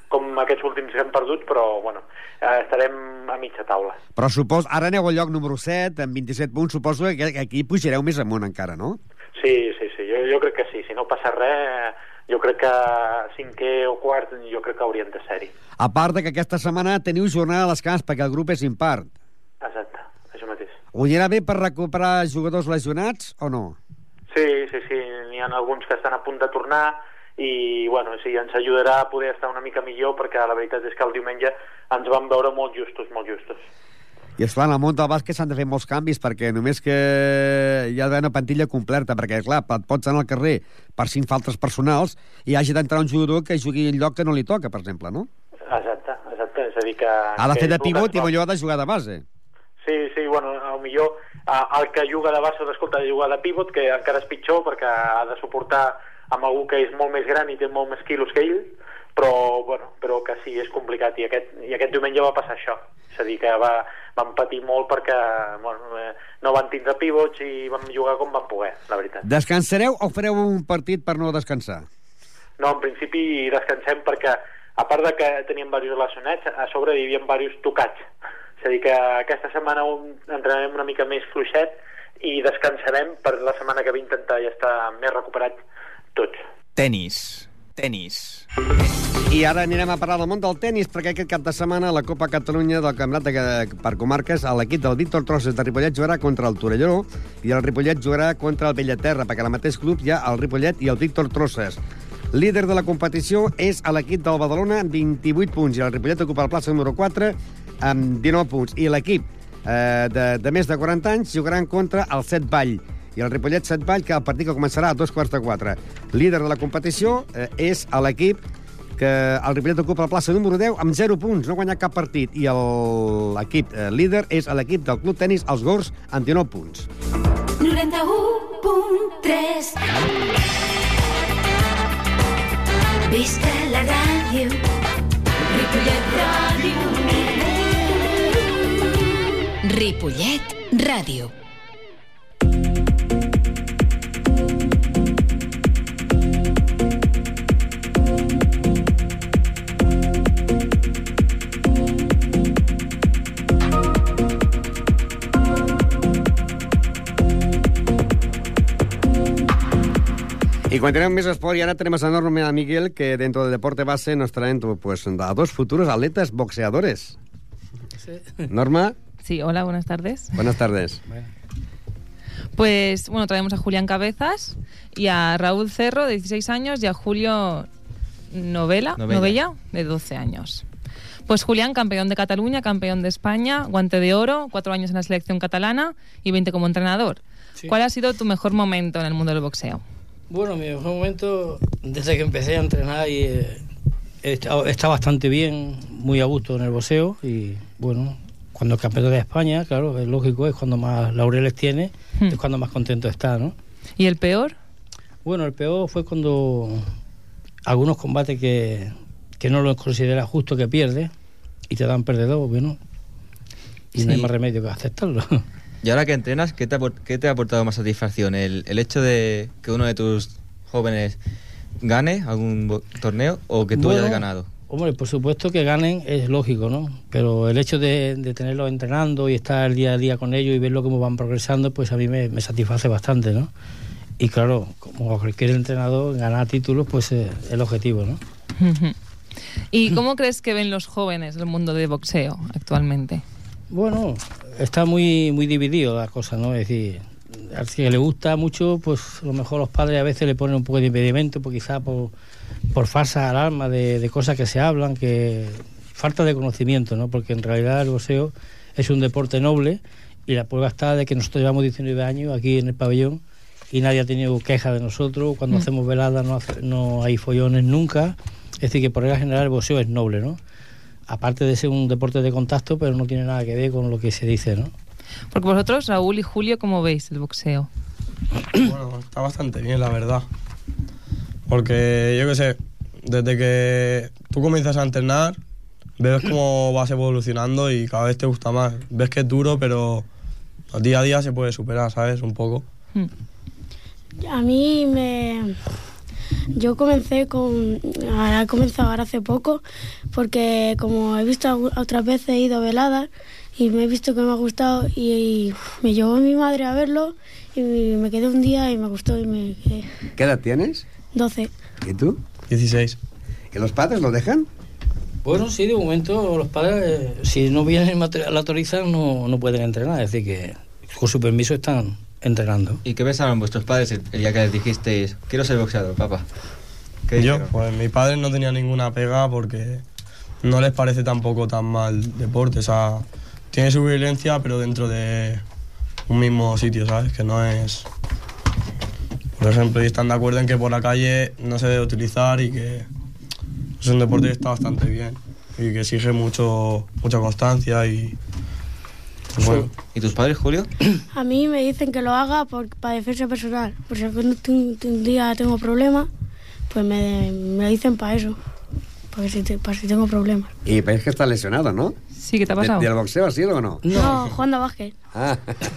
com aquests últims que hem perdut, però bueno, eh, estarem a mitja taula. Però supos, ara aneu al lloc número 7, amb 27 punts, suposo que aquí pujareu més amunt encara, no? Sí, sí, sí, jo, jo crec que sí. Si no passa res, jo crec que cinquè o quart, jo crec que haurien de ser-hi. A part de que aquesta setmana teniu jornada a descans perquè el grup és impart. Exacte. Ho anirà bé per recuperar jugadors lesionats o no? Sí, sí, sí, n'hi ha alguns que estan a punt de tornar i bueno, sí, ens ajudarà a poder estar una mica millor perquè la veritat és que el diumenge ens vam veure molt justos, molt justos. I esclar, en el món del bàsquet s'han de fer molts canvis perquè només que hi ha d'haver una plantilla completa, perquè, clar, et pots anar al carrer per cinc faltes personals i hagi d'entrar un jugador que jugui en lloc que no li toca, per exemple, no? Exacte, exacte. És a dir que... Ha de fer de pivot i millor ha de jugar de base. Sí, sí, bueno, al millor el que juga de base, escolta, ha de jugar de pivot, que encara és pitjor perquè ha de suportar amb algú que és molt més gran i té molt més quilos que ell, però, bueno, però que sí, és complicat. I aquest, i aquest diumenge va passar això. És a dir, que va, van patir molt perquè bueno, eh, no van tindre pivots i van jugar com van poder, la veritat. Descansareu o fareu un partit per no descansar? No, en principi descansem perquè, a part de que teníem diversos relacionats, a sobre hi havia diversos tocats. És a dir, que aquesta setmana entrenarem una mica més fluixet i descansarem per la setmana que ve intentar ja estar més recuperat tots. Tenis. Tenis. I ara anirem a parlar del món del tennis, perquè aquest cap de setmana la Copa Catalunya del Campionat de, per comarques l'equip del Víctor Trosses de Ripollet jugarà contra el Torelló i el Ripollet jugarà contra el Bellaterra, perquè al mateix club hi ha el Ripollet i el Víctor Trosses. Líder de la competició és a l'equip del Badalona amb 28 punts i el Ripollet ocupa la plaça número 4 amb 19 punts. I l'equip eh, de, de més de 40 anys jugaran contra el Set Vall i el Ripollet Set Vall, que el partit que començarà a dos quarts de quatre. Líder de la competició eh, és l'equip que el Ripollet ocupa la plaça número 10 amb 0 punts, no ha guanyat cap partit, i l'equip eh, líder és l'equip del Club Tenis Els Gors amb 19 punts. 91.3 Visca la ràdio Ripollet Ràdio Ripollet Ràdio. Y continuamos més esport y ahora tenemos a Norma y a Miguel que dentro del deporte base nos traen pues, a dos futuros atletas boxeadores. Norma, Sí, hola, buenas tardes. buenas tardes. Pues bueno, traemos a Julián Cabezas y a Raúl Cerro, de 16 años, y a Julio Novela, Novella. Novella, de 12 años. Pues Julián, campeón de Cataluña, campeón de España, guante de oro, cuatro años en la selección catalana y 20 como entrenador. Sí. ¿Cuál ha sido tu mejor momento en el mundo del boxeo? Bueno, mi mejor momento, desde que empecé a entrenar, y, eh, está, está bastante bien, muy a gusto en el boxeo. Y bueno, cuando el campeón de España, claro, es lógico, es cuando más laureles tiene, es cuando más contento está, ¿no? ¿Y el peor? Bueno, el peor fue cuando algunos combates que, que no los considera justo que pierde y te dan perdedor, bueno. Y no hay Sí. más remedio que aceptarlo. Y ahora que entrenas, ¿qué te ha, apor- qué te ha aportado más satisfacción? ¿El, el hecho de que uno de tus jóvenes gane algún torneo o que tú Bueno, hayas ganado? Hombre, por supuesto que ganen es lógico, ¿no? Pero el hecho de, de tenerlos entrenando y estar día a día con ellos y ver lo cómo van progresando, pues a mí me, me satisface bastante, ¿no? Y claro, como cualquier entrenador, ganar títulos, pues eh, es el objetivo, ¿no? ¿Y cómo crees que ven los jóvenes el mundo del boxeo actualmente? Bueno, está muy muy dividido la cosa, ¿no? Es decir, al que le gusta mucho, pues a lo mejor los padres a veces le ponen un poco de impedimento, pues quizá por, por falsas alarmas de, de cosas que se hablan, que falta de conocimiento, ¿no? Porque en realidad el boxeo es un deporte noble y la prueba está de que nosotros llevamos 19 años aquí en el pabellón y nadie ha tenido queja de nosotros. Cuando Mm. hacemos veladas no, hace- no hay follones nunca. Es decir, que por regla general el boxeo es noble, ¿no? Aparte de ser un deporte de contacto, pero no tiene nada que ver con lo que se dice, ¿no? Porque vosotros, Raúl y Julio, ¿cómo veis el boxeo? Bueno, está bastante bien, la verdad. Porque yo qué sé, desde que tú comienzas a entrenar, ves cómo vas evolucionando y cada vez te gusta más. Ves que es duro, pero día a día se puede superar, ¿sabes? Un poco. A mí me... Yo comencé con... Ahora he comenzado ahora hace poco porque como he visto otras veces he ido a veladas y me he visto que me ha gustado y, me llevó mi madre a verlo y me quedé un día y me gustó y me quedé ¿Qué edad tienes? 12. ¿Y tú? 16. ¿Y los padres lo dejan? Bueno, sí, de momento los padres, eh, si no vienen y mater- la autorizan, no, no pueden entrenar. Es decir, que con su permiso están entrenando. ¿Y qué pensaron vuestros padres el, el día que les dijisteis, quiero ser boxeador, papá? ¿Qué Yo, dijeron? pues mi padre no tenía ninguna pega porque no les parece tampoco tan mal deporte. O sea, tiene su violencia, pero dentro de un mismo sitio, ¿sabes? Que no es... Por ejemplo, y están de acuerdo en que por la calle no se debe utilizar y que es un deporte que está bastante bien y que exige mucho, mucha constancia y... pues bueno. ¿Y tus padres, Julio? A mí me dicen que lo haga por, para defensa personal. Por si algún un, día tengo problemas, pues me, me dicen para eso. Para si, para si tengo problemas. Y parece que está lesionado, ¿no? Sí, ¿qué te ha ¿De- pasado? ¿Del boxeo ha sido o no? No, jugando a básquet. Ah.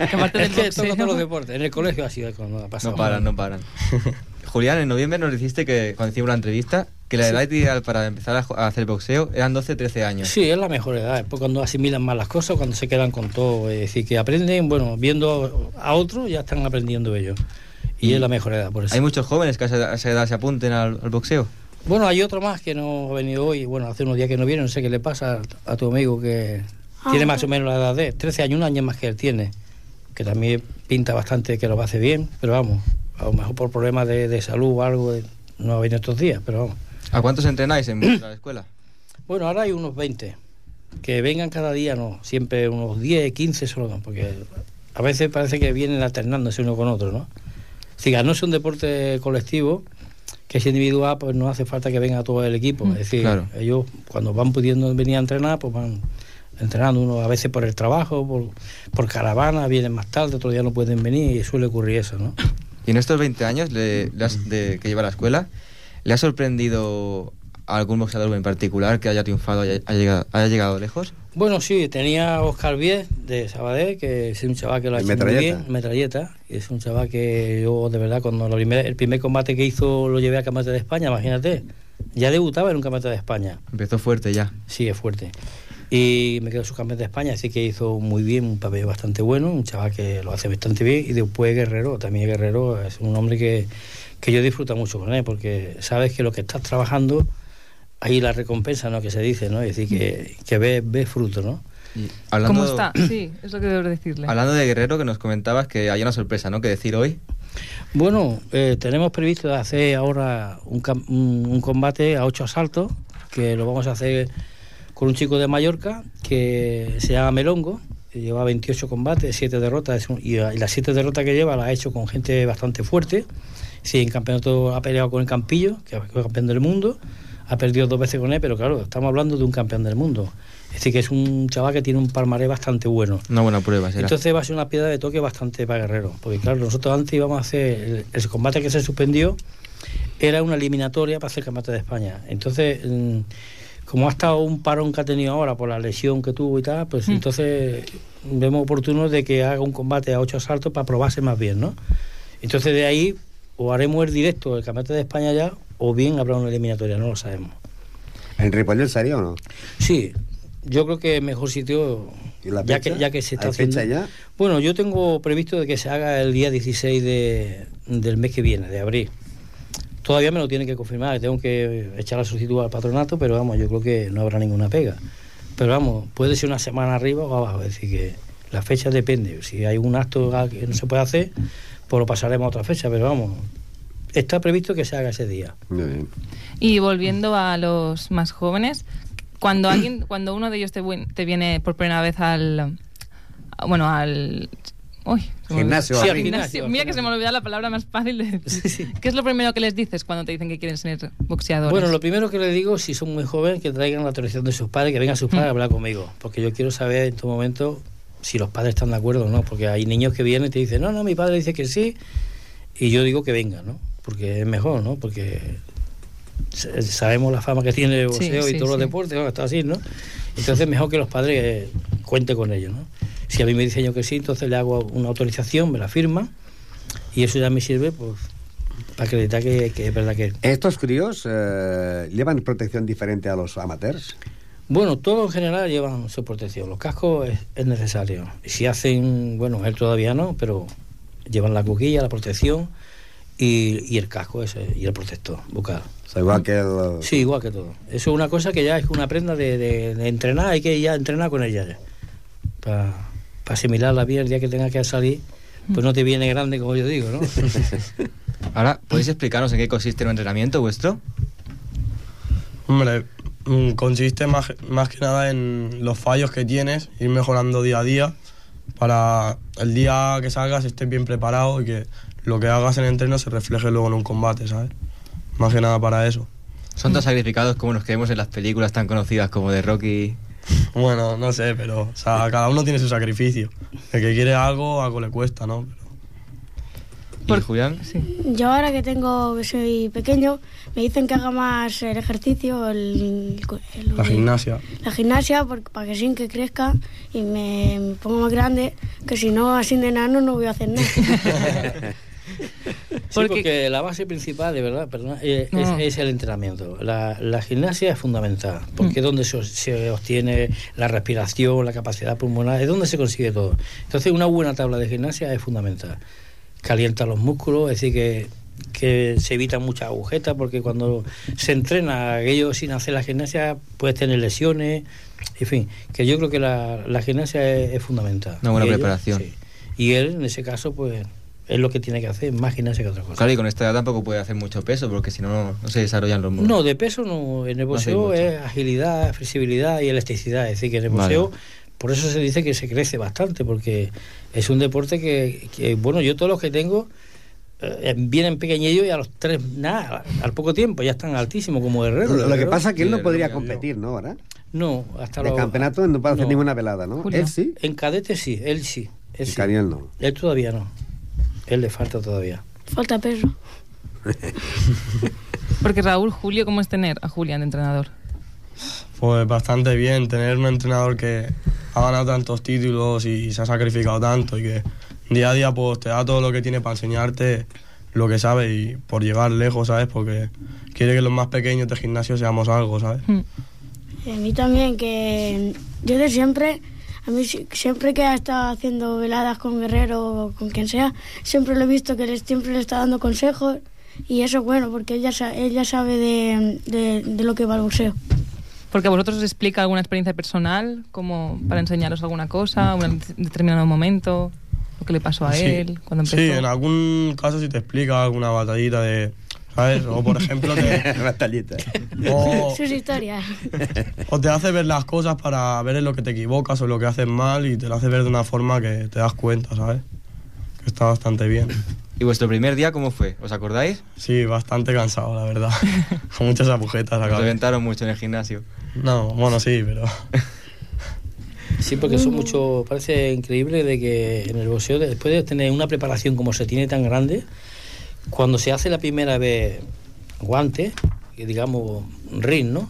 es que toco todos los deportes. En el colegio ha sido cuando ha pasado. No paran, no paran. Julián, en noviembre nos dijiste que, cuando hicimos la entrevista, que la Sí. edad ideal para empezar a, hacer boxeo eran 12-13 años. Sí, es la mejor edad, es cuando asimilan más las cosas, cuando se quedan con todo, es decir, que aprenden, bueno, viendo a otros ya están aprendiendo ellos. Y es la mejor edad, por eso. ¿Hay muchos jóvenes que a esa a esa edad se apunten al, al boxeo? Bueno, hay otro más que no ha venido hoy. Bueno, hace unos días que no viene, no sé qué le pasa a tu amigo que Ah, tiene más o menos la edad de 13 años, un año más que él tiene. Que también pinta bastante que lo hace bien, pero vamos, a lo mejor por problemas de, de salud o algo, eh, no ha venido estos días, pero vamos. ¿A cuántos entrenáis en vuestra escuela? Bueno, ahora hay unos 20. Que vengan cada día, no. Siempre unos 10, 15 solo, porque a veces parece que vienen alternándose uno con otro, ¿no? Si no es un deporte colectivo, que es individual, pues no hace falta que venga todo el equipo. Mm, Es decir, claro. ellos cuando van pudiendo venir a entrenar, pues van entrenando uno a veces por el trabajo, por, por caravana, vienen más tarde, otro día no pueden venir y suele ocurrir eso, ¿no? Y en estos 20 años le- le has- de, que lleva la escuela, ¿le ha sorprendido a algún boxeador en particular que haya triunfado, haya, haya llegado, haya llegado lejos? Bueno, sí, tenía a Oscar Viez de Sabadell, que es un chaval que lo ha ¿El hecho muy metralleta? bien, metralleta. y Es un chaval que yo, de verdad, cuando la primer- el primer combate que hizo lo llevé a Campeonato de España, imagínate. Ya debutaba en un Campeonato de España. Empezó fuerte ya. Sí, es fuerte. Y me quedó su campeón de España, así que hizo muy bien, un papel bastante bueno, un chaval que lo hace bastante bien. Y después Guerrero, también Guerrero es un hombre que, que yo disfruto mucho con él, porque sabes que lo que estás trabajando, ahí la recompensa, ¿no? Que se dice, ¿no? Es decir, que, que ves ves fruto, ¿no? Hablando, ¿Cómo está? Sí, es lo que debo decirle. Hablando de Guerrero, que nos comentabas que hay una sorpresa, ¿no? Que decir hoy. Bueno, eh, tenemos previsto hacer ahora un, cam- un, combate a ocho asaltos, que lo vamos a hacer con un chico de Mallorca que se llama Melongo, que lleva 28 combates, 7 derrotas, y las 7 derrotas que lleva las ha hecho con gente bastante fuerte. Sí, en campeonato ha peleado con el Campillo, que es campeón del mundo, ha perdido dos veces con él, pero claro, estamos hablando de un campeón del mundo. Es decir, que es un chaval que tiene un palmarés bastante bueno. Una buena prueba, será. Entonces va a ser una piedra de toque bastante para Guerrero. Porque claro, nosotros antes íbamos a hacer, el, el combate que se suspendió era una eliminatoria para hacer el combate de España. Entonces, mm, como ha estado un parón que ha tenido ahora por la lesión que tuvo y tal, pues Mm. entonces vemos oportuno de que haga un combate a ocho asaltos para probarse más bien, ¿no? Entonces de ahí o haremos el directo del campeonato de España ya, o bien habrá una eliminatoria, no lo sabemos. ¿En Ripollet sería o no? Sí, yo creo que mejor sitio, ¿Y la ya, que, ya que se está ¿Hay haciendo... fecha ya? Bueno, yo tengo previsto de que se haga el día 16 de, del mes que viene, de abril. Todavía me lo tienen que confirmar, tengo que echar la solicitud al patronato, pero vamos, yo creo que no habrá ninguna pega. Pero vamos, puede ser una semana arriba o abajo, es decir, que la fecha depende. Si hay un acto que no se puede hacer, pues lo pasaremos a otra fecha, pero vamos, está previsto que se haga ese día. Muy bien. Y volviendo a los más jóvenes, cuando alguien, cuando uno de ellos te, viene por primera vez al, bueno, al uy. Gimnasio, Sí, Mira que se me olvidó la palabra más fácil de decir. ¿Qué es lo primero que les dices cuando te dicen que quieren ser boxeadores? Bueno, lo primero que les digo, si son muy jóvenes, que traigan la autorización de sus padres, que vengan sus padres a hablar conmigo, porque yo quiero saber en todo momento si los padres están de acuerdo o no, porque hay niños que vienen y te dicen, no, no, mi padre dice que sí, y yo digo que venga, ¿no? Porque es mejor, ¿no? Porque sa- sabemos la fama que tiene el Sí, boxeo y sí, todos los deportes, ¿no? está así, ¿no? Entonces mejor que los padres eh, cuenten con ellos, ¿no? Si a mí me dicen yo que sí, entonces le hago una autorización, me la firman, y eso ya me sirve, pues, para acreditar que, que es verdad que... ¿Estos críos eh, llevan protección diferente a los amateurs? Bueno, todos en general llevan su protección. Los cascos es, es necesario. Si hacen, bueno, él todavía no, pero llevan la cuquilla, la protección y, y el casco ese, y el protector bucal. O sea, igual que el... Sí, igual que todo. Eso es una cosa que ya es una prenda de, de- de entrenar, hay que ya entrenar con ella ya. Para asimilarla bien el día que tenga que salir, pues no te viene grande como yo digo, ¿no? Ahora, ¿podéis explicarnos en qué consiste un entrenamiento vuestro? Hombre, mm, consiste más, más que nada en los fallos que tienes, ir mejorando día a día para el día que salgas estés bien preparado y que lo que hagas en el entreno se refleje luego en un combate, ¿sabes? Más que nada para eso. ¿Son tan sacrificados como los que vemos en las películas tan conocidas como de Rocky? Bueno, no sé, pero o sea, cada uno tiene su sacrificio. El que quiere algo, algo le cuesta, ¿no? ¿Y Julián? Yo ahora que tengo que soy pequeño, me dicen que haga más el ejercicio, el, el- La gimnasia. la gimnasia, porque, para que sí que crezca y me, me ponga más grande, que si no, así de enano no voy a hacer nada. Sí, porque... la base principal, de verdad, perdona, eh, es, No. es el entrenamiento. La, la gimnasia es fundamental, porque es donde se, se obtiene la respiración, la capacidad pulmonar, es donde se consigue todo. Entonces, una buena tabla de gimnasia es fundamental. calienta los músculos, es decir, que, que se evitan muchas agujetas, porque cuando se entrena aquello sin hacer la gimnasia, puedes tener lesiones, en fin, que yo creo que la, la gimnasia es, es fundamental. Una buena Y preparación. sí. Y él, en ese caso, pues es lo que tiene que hacer, más gimnasia que otra cosa. Claro, y con esta edad tampoco puede hacer mucho peso, porque si no, no, se desarrollan los músculos. No, de peso no. En el boxeo es agilidad, flexibilidad y elasticidad. Es decir, que en el Vale. boxeo, por eso se dice que se crece bastante, porque es un deporte que, que, bueno, yo todos los que tengo eh, vienen pequeñillos y a los tres, nada, al poco tiempo ya están altísimos como guerreros. Lo, lo que pasa es que él no podría competir, ¿no? Ahora. No, hasta los- campeonato no puede hacer no. ninguna velada, ¿no? Julio. Él sí. En cadete sí, él sí. Él Y sí. No. Él todavía no. Él le falta todavía. Falta perro. Porque Raúl, Julio, ¿cómo es tener a Julián de entrenador? Pues bastante bien, tener un entrenador que ha ganado tantos títulos y se ha sacrificado tanto y que día a día pues te da todo lo que tiene para enseñarte lo que sabe y por llegar lejos, ¿sabes? Porque quiere que los más pequeños de gimnasio seamos algo, ¿sabes? Y a mí también, que yo de siempre, a mí si- siempre que ha estado haciendo veladas con Guerrero o con quien sea, siempre lo he visto que les, siempre le está dando consejos y eso es bueno, porque él ya sabe de, de- de lo que va el boxeo. Porque a vosotros os explica alguna experiencia personal, como para enseñaros alguna cosa, un determinado momento, lo que le pasó a Sí. él cuando empezó. Sí, en algún caso si te explica alguna batallita de, ¿sabes? O por ejemplo te... O, Sus historias. o te hace ver las cosas para ver en lo que te equivocas o lo que haces mal y te lo hace ver de una forma que te das cuenta, ¿sabes? Que está bastante bien. ¿Y vuestro primer día cómo fue? ¿Os acordáis? Sí, bastante cansado, la verdad. Con muchas agujetas Os reventaron mucho en el gimnasio. No, bueno, sí, pero... Sí, porque eso mucho, parece increíble de que en el boxeo, después de tener una preparación como se tiene tan grande, cuando se hace la primera vez guante, y digamos ring, ¿no?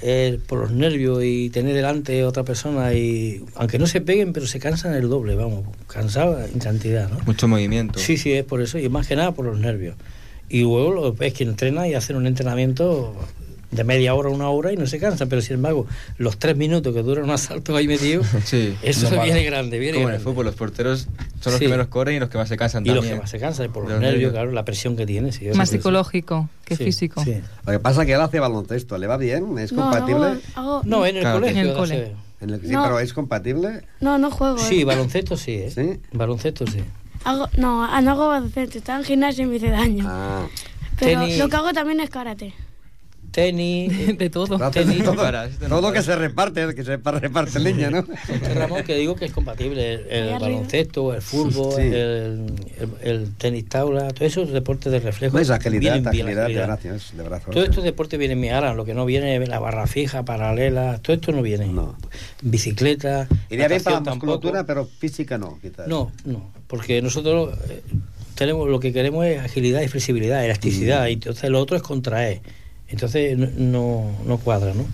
Eh, por los nervios y tener delante otra persona y aunque no se peguen pero se cansan el doble vamos cansado en cantidad ¿no? Mucho movimiento. sí sí es por eso y más que nada por los nervios y luego ves que entrena y hacen un entrenamiento de media hora una hora y no se cansa pero sin embargo los tres minutos que dura un asalto ahí metido Sí. eso No viene grande viene Como en el grande. fútbol, los porteros son los Sí. que menos corren y los que más se cansan y los también. que más se cansan por los, Los nervios, nervios. claro la presión que tiene sí, Más psicológico que Sí, físico. sí. Lo que pasa es que él hace baloncesto. ¿Le va bien? ¿Es No, compatible? hago- hago- no en el Claro, colegio en el cole. hacer- En el- sí, No. pero ¿es compatible? No, no juego. sí eh. baloncesto sí ¿eh? Sí. baloncesto sí Hago, no, ah, no hago baloncesto, está en gimnasio y me hace daño. Ah. Pero Tenis. lo que hago también es karate. tenis De todo. tenis todo, para, todo lo que se reparte, que se reparte leña, ¿no? Este Ramón que digo que es compatible el, el baloncesto, el fútbol, Sí. el, el- el tenis taula, todos esos deportes de reflejo. No es agilidad, vienen bien, agilidad de agilidad. brazos, de brazos. Todos estos deportes vienen bien. Ahora, lo que no viene es la barra fija, paralela, todo esto no viene. No. Bicicleta. Iría bien para la musculatura, pero física no, quizás. No, no, porque nosotros eh, tenemos lo que queremos es agilidad y flexibilidad, elasticidad, Mm. y entonces lo otro es contraer. Entonces no, no, cuadra, ¿no?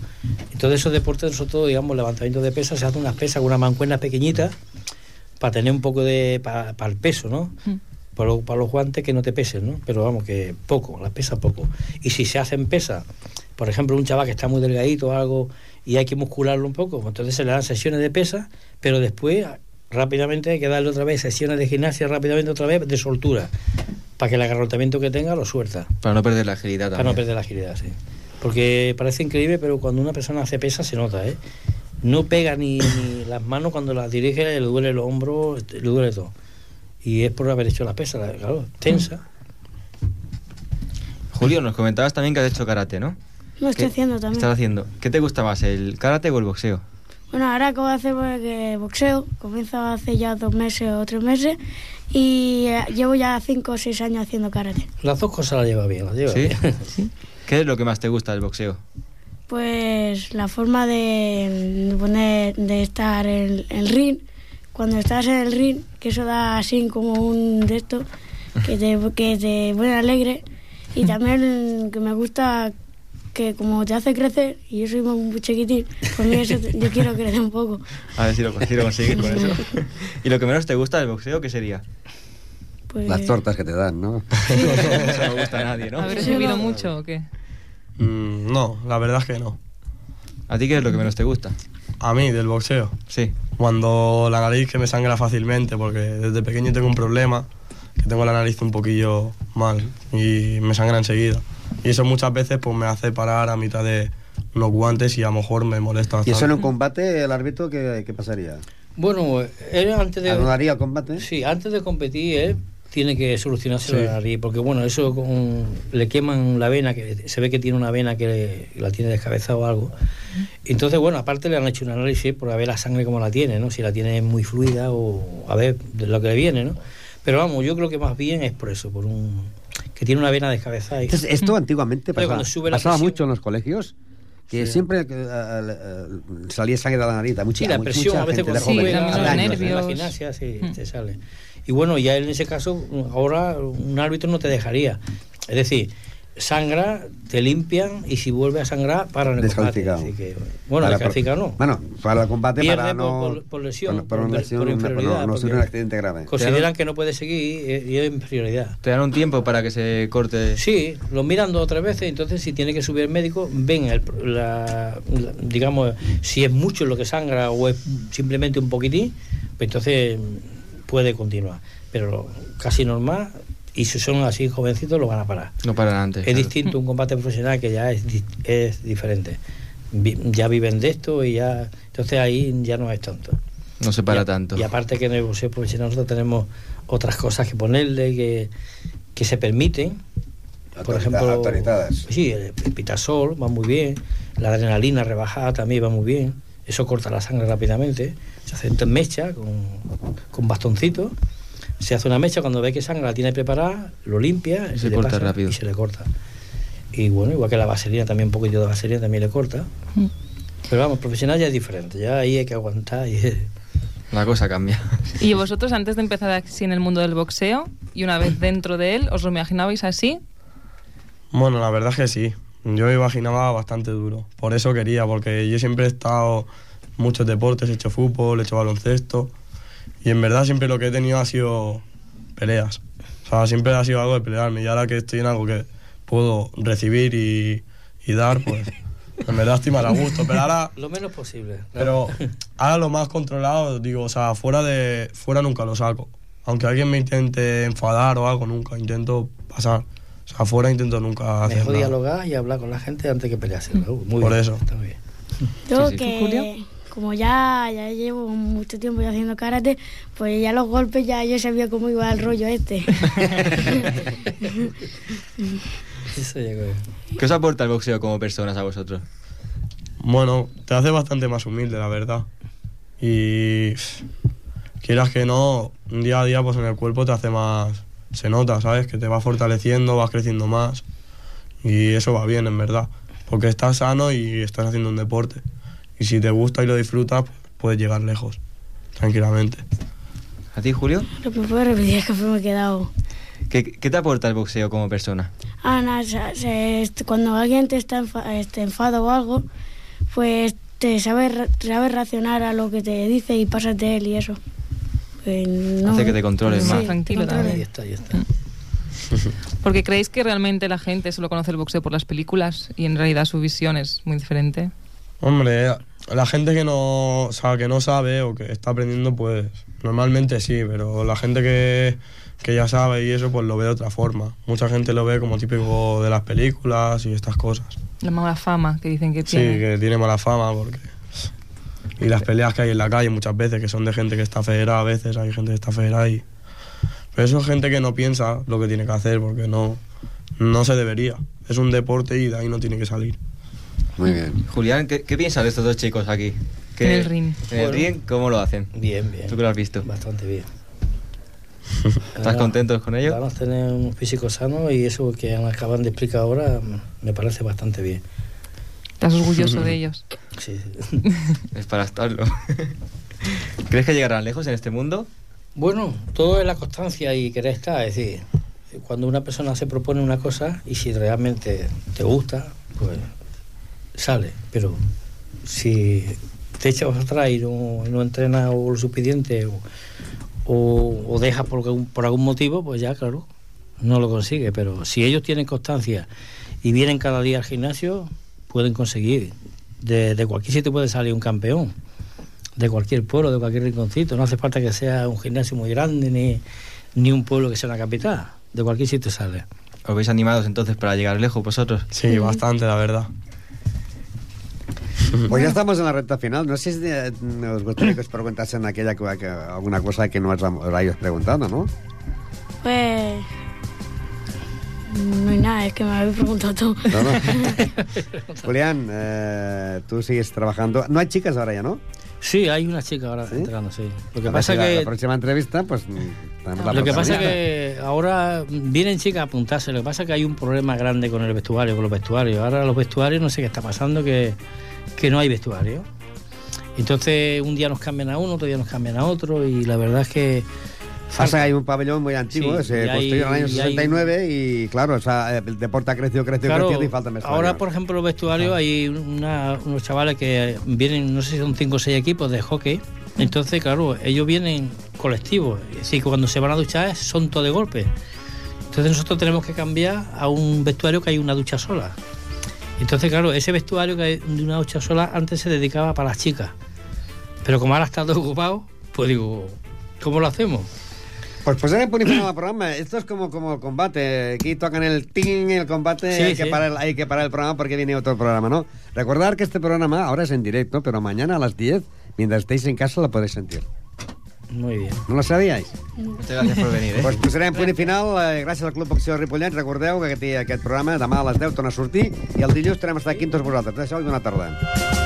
Entonces esos deportes nosotros, digamos, levantamiento de pesas, se hace unas pesas con una mancuerna pequeñita para tener un poco de, para el peso, ¿no? Mm. Para, lo- para los guantes que no te pesen, ¿no? Pero vamos, que poco, las pesas poco. Y si se hacen pesas, por ejemplo, un chaval que está muy delgadito o algo y hay que muscularlo un poco, pues entonces se le dan sesiones de pesas, pero después rápidamente hay que darle otra vez sesiones de gimnasia rápidamente otra vez de soltura para que el agarrotamiento que tenga lo suelta Para no perder la agilidad para también. no perder la agilidad sí porque parece increíble pero cuando una persona hace pesa se nota ¿eh? no pega ni, ni las manos cuando las dirige le duele los hombros le duele todo y es por haber hecho la pesa la- claro tensa Julio, nos comentabas también que has hecho karate, ¿no? Lo estoy ¿Qué haciendo también. estás haciendo? ¿Qué te gusta más, el karate o el boxeo? Bueno, ahora acabo de hacer porque boxeo, comienzo hace ya dos meses o tres meses y eh, llevo ya cinco o seis años haciendo karate. las dos cosas las lleva bien las lleva ¿Sí? bien. ¿Qué es lo que más te gusta del boxeo? Pues la forma de, de poner, de estar en el ring, cuando estás en el ring, que eso da así como un de esto, que te, que te pone alegre y también que me gusta que como te hace crecer, y yo soy muy chiquitín, pues mí eso, yo quiero crecer un poco. A ver si lo, si lo consigues con eso. ¿Y lo que menos te gusta del boxeo qué sería? Pues, Las tortas que te dan, ¿no? Eso no gusta a nadie, ¿no? ¿Haber subido no. mucho o qué? Mm, no, la verdad es que no. ¿A ti qué es lo que menos te gusta? A mí, del boxeo. Sí. Cuando la nariz que me sangra fácilmente, porque desde pequeño tengo un problema que tengo la nariz un poquillo mal y me sangra enseguida. Y eso muchas veces pues me hace parar a mitad de unos guantes y a lo mejor me molesta ¿Y eso en un combate, el árbitro, qué, qué pasaría? Bueno, él antes de... ¿Anularía el combate? Sí, antes de competir él tiene que solucionarse Sí. la nariz, porque bueno, eso con- le queman la vena, que se ve que tiene una vena que le- la tiene descabezada o algo. Entonces, bueno, aparte le han hecho un análisis por ver la sangre como la tiene, ¿no? Si la tiene muy fluida o a ver de lo que le viene, ¿no? Pero vamos, yo creo que más bien es por eso, por un que tiene una vena descabezada. y- Entonces, esto antiguamente Pero pasaba, cuando sube la pasaba presión- mucho en los colegios, que Sí. siempre eh, salía sangre de la nariz. Mucha, Sí, la mucha presión a veces cuando la, gimnasia, sí, te sale. Y bueno, ya en ese caso, ahora un árbitro no te dejaría. Es decir, sangra, te limpian y si vuelve a sangrar, paran el combate. Descalificado. Así que, bueno, Para- descalificado no. Bueno, para el combate, Pierde para por- no... por- por lesión, por, por lesión, por inferioridad, no, no un accidente grave. Consideran que no puede seguir y, y es inferioridad. Te dan un tiempo para que se corte. Sí, lo miran dos o tres veces, entonces si tiene que subir el médico, ven, el, la, la- digamos, si es mucho lo que sangra o es simplemente un poquitín, pues entonces puede continuar. Pero casi normal, y si son así jovencitos, lo van a parar. No paran antes. Es claro. distinto un combate profesional que ya es, di- es diferente. Vi- Ya viven de esto y ya. Entonces ahí ya no es tanto. No se para Y tanto. Y aparte que en el boxeo profesional nosotros tenemos otras cosas que ponerle que, que se permiten. Por ejemplo, autorizadas. sí, el, el pitasol va muy bien, la adrenalina rebajada también va muy bien, eso corta la sangre rápidamente, se hace en mecha con, con bastoncito, se hace una mecha cuando ve que sangre la tiene preparada, lo limpia Y se le corta pasa rápido. y se le corta. Y bueno, igual que la vaselina, también un poquito de vaselina también le corta. Mm. Pero vamos, profesional ya es diferente, ya ahí hay que aguantar y La cosa cambia. ¿Y vosotros antes de empezar así en el mundo del boxeo y una vez dentro de él, os lo imaginabais así? Bueno, la verdad es que sí. Yo me imaginaba bastante duro. Por eso quería, porque yo siempre he estado en muchos deportes, he hecho fútbol, he hecho baloncesto. Y en verdad siempre lo que he tenido ha sido peleas. O sea, siempre ha sido algo de pelearme. Y ahora que estoy en algo que puedo recibir y, y dar, pues en verdad estoy a gusto. Pero ahora, lo menos posible. ¿no? pero ahora lo más controlado, digo, o sea, fuera, de, fuera nunca lo saco. Aunque alguien me intente enfadar o algo, nunca. Intento pasar. O sea, afuera intento nunca hacer Mejor nada. dialogar y hablar con la gente antes que pelearse. Muy Por bien, eso. Está muy bien. Yo Sí, sí. que, Julio? Como ya, ya llevo mucho tiempo ya haciendo karate, pues ya los golpes ya yo sabía cómo iba el rollo este. ¿Qué os aporta el boxeo como personas a vosotros? Bueno, te hace bastante más humilde, la verdad. Y pff, quieras que no, un día a día pues en el cuerpo te hace más, se nota, ¿sabes? Que te va fortaleciendo, vas creciendo más. Y eso va bien, en verdad. Porque estás sano y estás haciendo un deporte. Y si te gusta y lo disfrutas, pues, puedes llegar lejos, tranquilamente. ¿A ti, Julio? Lo que puedo repetir es que me he quedado. ¿Qué, qué te aporta el boxeo como persona? Ah, nada, se- se- este, cuando alguien te está enfa- este, enfado o algo, pues te sabe, re- sabe reaccionar a lo que te dice y pasas de él y eso. Pues no- Hace que te controles Sí, más. Tranquilo también. Ahí está, ahí está. Porque creéis que realmente la gente solo conoce el boxeo por las películas y en realidad su visión es muy diferente. Hombre, la gente que no, o sea, que no sabe o que está aprendiendo, pues normalmente sí, pero la gente que, que ya sabe y eso, pues lo ve de otra forma. Mucha gente lo ve como típico de las películas y estas cosas. La mala fama que dicen que Sí, tiene. que tiene mala fama porque... Y las peleas que hay en la calle muchas veces, que son de gente que está federada, a veces hay gente que está federada y... Pero eso es gente que no piensa lo que tiene que hacer porque no, no se debería. Es un deporte y de ahí no tiene que salir. Muy bien. Julián, ¿qué, qué piensas de estos dos chicos aquí? ¿Qué- En el ring. En el ring, ¿cómo lo hacen? Bien, bien. ¿Tú que lo has visto? Bastante bien. ¿Estás contento con ellos? Vamos a tener un físico sano y eso que acaban de explicar ahora me parece bastante bien. Estás orgulloso de ellos. Sí, sí. Es para estarlo. ¿Crees que llegarán lejos en este mundo? Bueno, todo es la constancia y querer estar. Es decir, cuando una persona se propone una cosa y si realmente te gusta, pues sale. Pero si te echas atrás y no, no entrenas o lo suficiente o, o, o dejas por algún, por algún motivo, pues ya, claro, no lo consigue. Pero si ellos tienen constancia y vienen cada día al gimnasio, pueden conseguir. De, de cualquier sitio puede salir un campeón de cualquier pueblo, de cualquier rinconcito. No hace falta que sea un gimnasio muy grande ni, ni un pueblo que sea una capital. De cualquier sitio sale. ¿Os veis animados entonces para llegar lejos vosotros? Sí, bastante, la verdad. Pues ya estamos en la recta final. No sé si eh, os gustaría que os preguntasen aquella, co- que- alguna cosa que no os, os hayáis preguntado, ¿no? Pues. No hay nada, es que me habéis preguntado todo. No, no. Julián, eh, tú sigues trabajando. No hay chicas ahora ya, ¿no? Sí, hay una chica ahora entrando, sí. Lo que A pasa la- que... La próxima entrevista, pues... mm, la Lo que pasa es que ahora vienen chicas a apuntarse. Lo que pasa es que hay un problema grande con el vestuario, con los vestuarios. Ahora los vestuarios no sé qué está pasando, que, que no hay vestuario. Entonces un día nos cambian a uno, otro día nos cambian a otro y la verdad es que... Pasa que hay un pabellón muy antiguo, Sí, se hay- construyó en el año y hay- 69 y claro, o sea, el deporte ha crecido, crecido, Claro, crecido y falta vestuario. ahora, por ejemplo, los vestuarios hay una- unos chavales que vienen, no sé si son cinco o seis equipos de hockey. Entonces, claro, ellos vienen colectivos. Es decir, que cuando se van a duchar son todo de golpe. Entonces nosotros tenemos que cambiar a un vestuario que hay una ducha sola. Entonces, claro, ese vestuario que hay de una ducha sola antes se dedicaba para las chicas. Pero como ahora está todo ocupado, pues digo, ¿cómo lo hacemos? Pues pues en el final al programa. Esto es como, como el combate. Aquí tocan el ting, el combate. Sí, hay, que sí. parar, el- hay que parar el programa porque viene otro programa, ¿no? Recordar que este programa ahora es en directo, pero mañana a las 10, mientras estéis en casa, lo podéis sentir. Muy bien. No lo sabíais? Muchas gracias por venir, eh? Pues posarem punt i final. Eh, gràcies al Club Acció Ripollet. Recordeu que aquest, aquest programa demà a les 10 torna a sortir i el dilluns estarem estar aquí amb tots vosaltres. Adéu i bona tarda.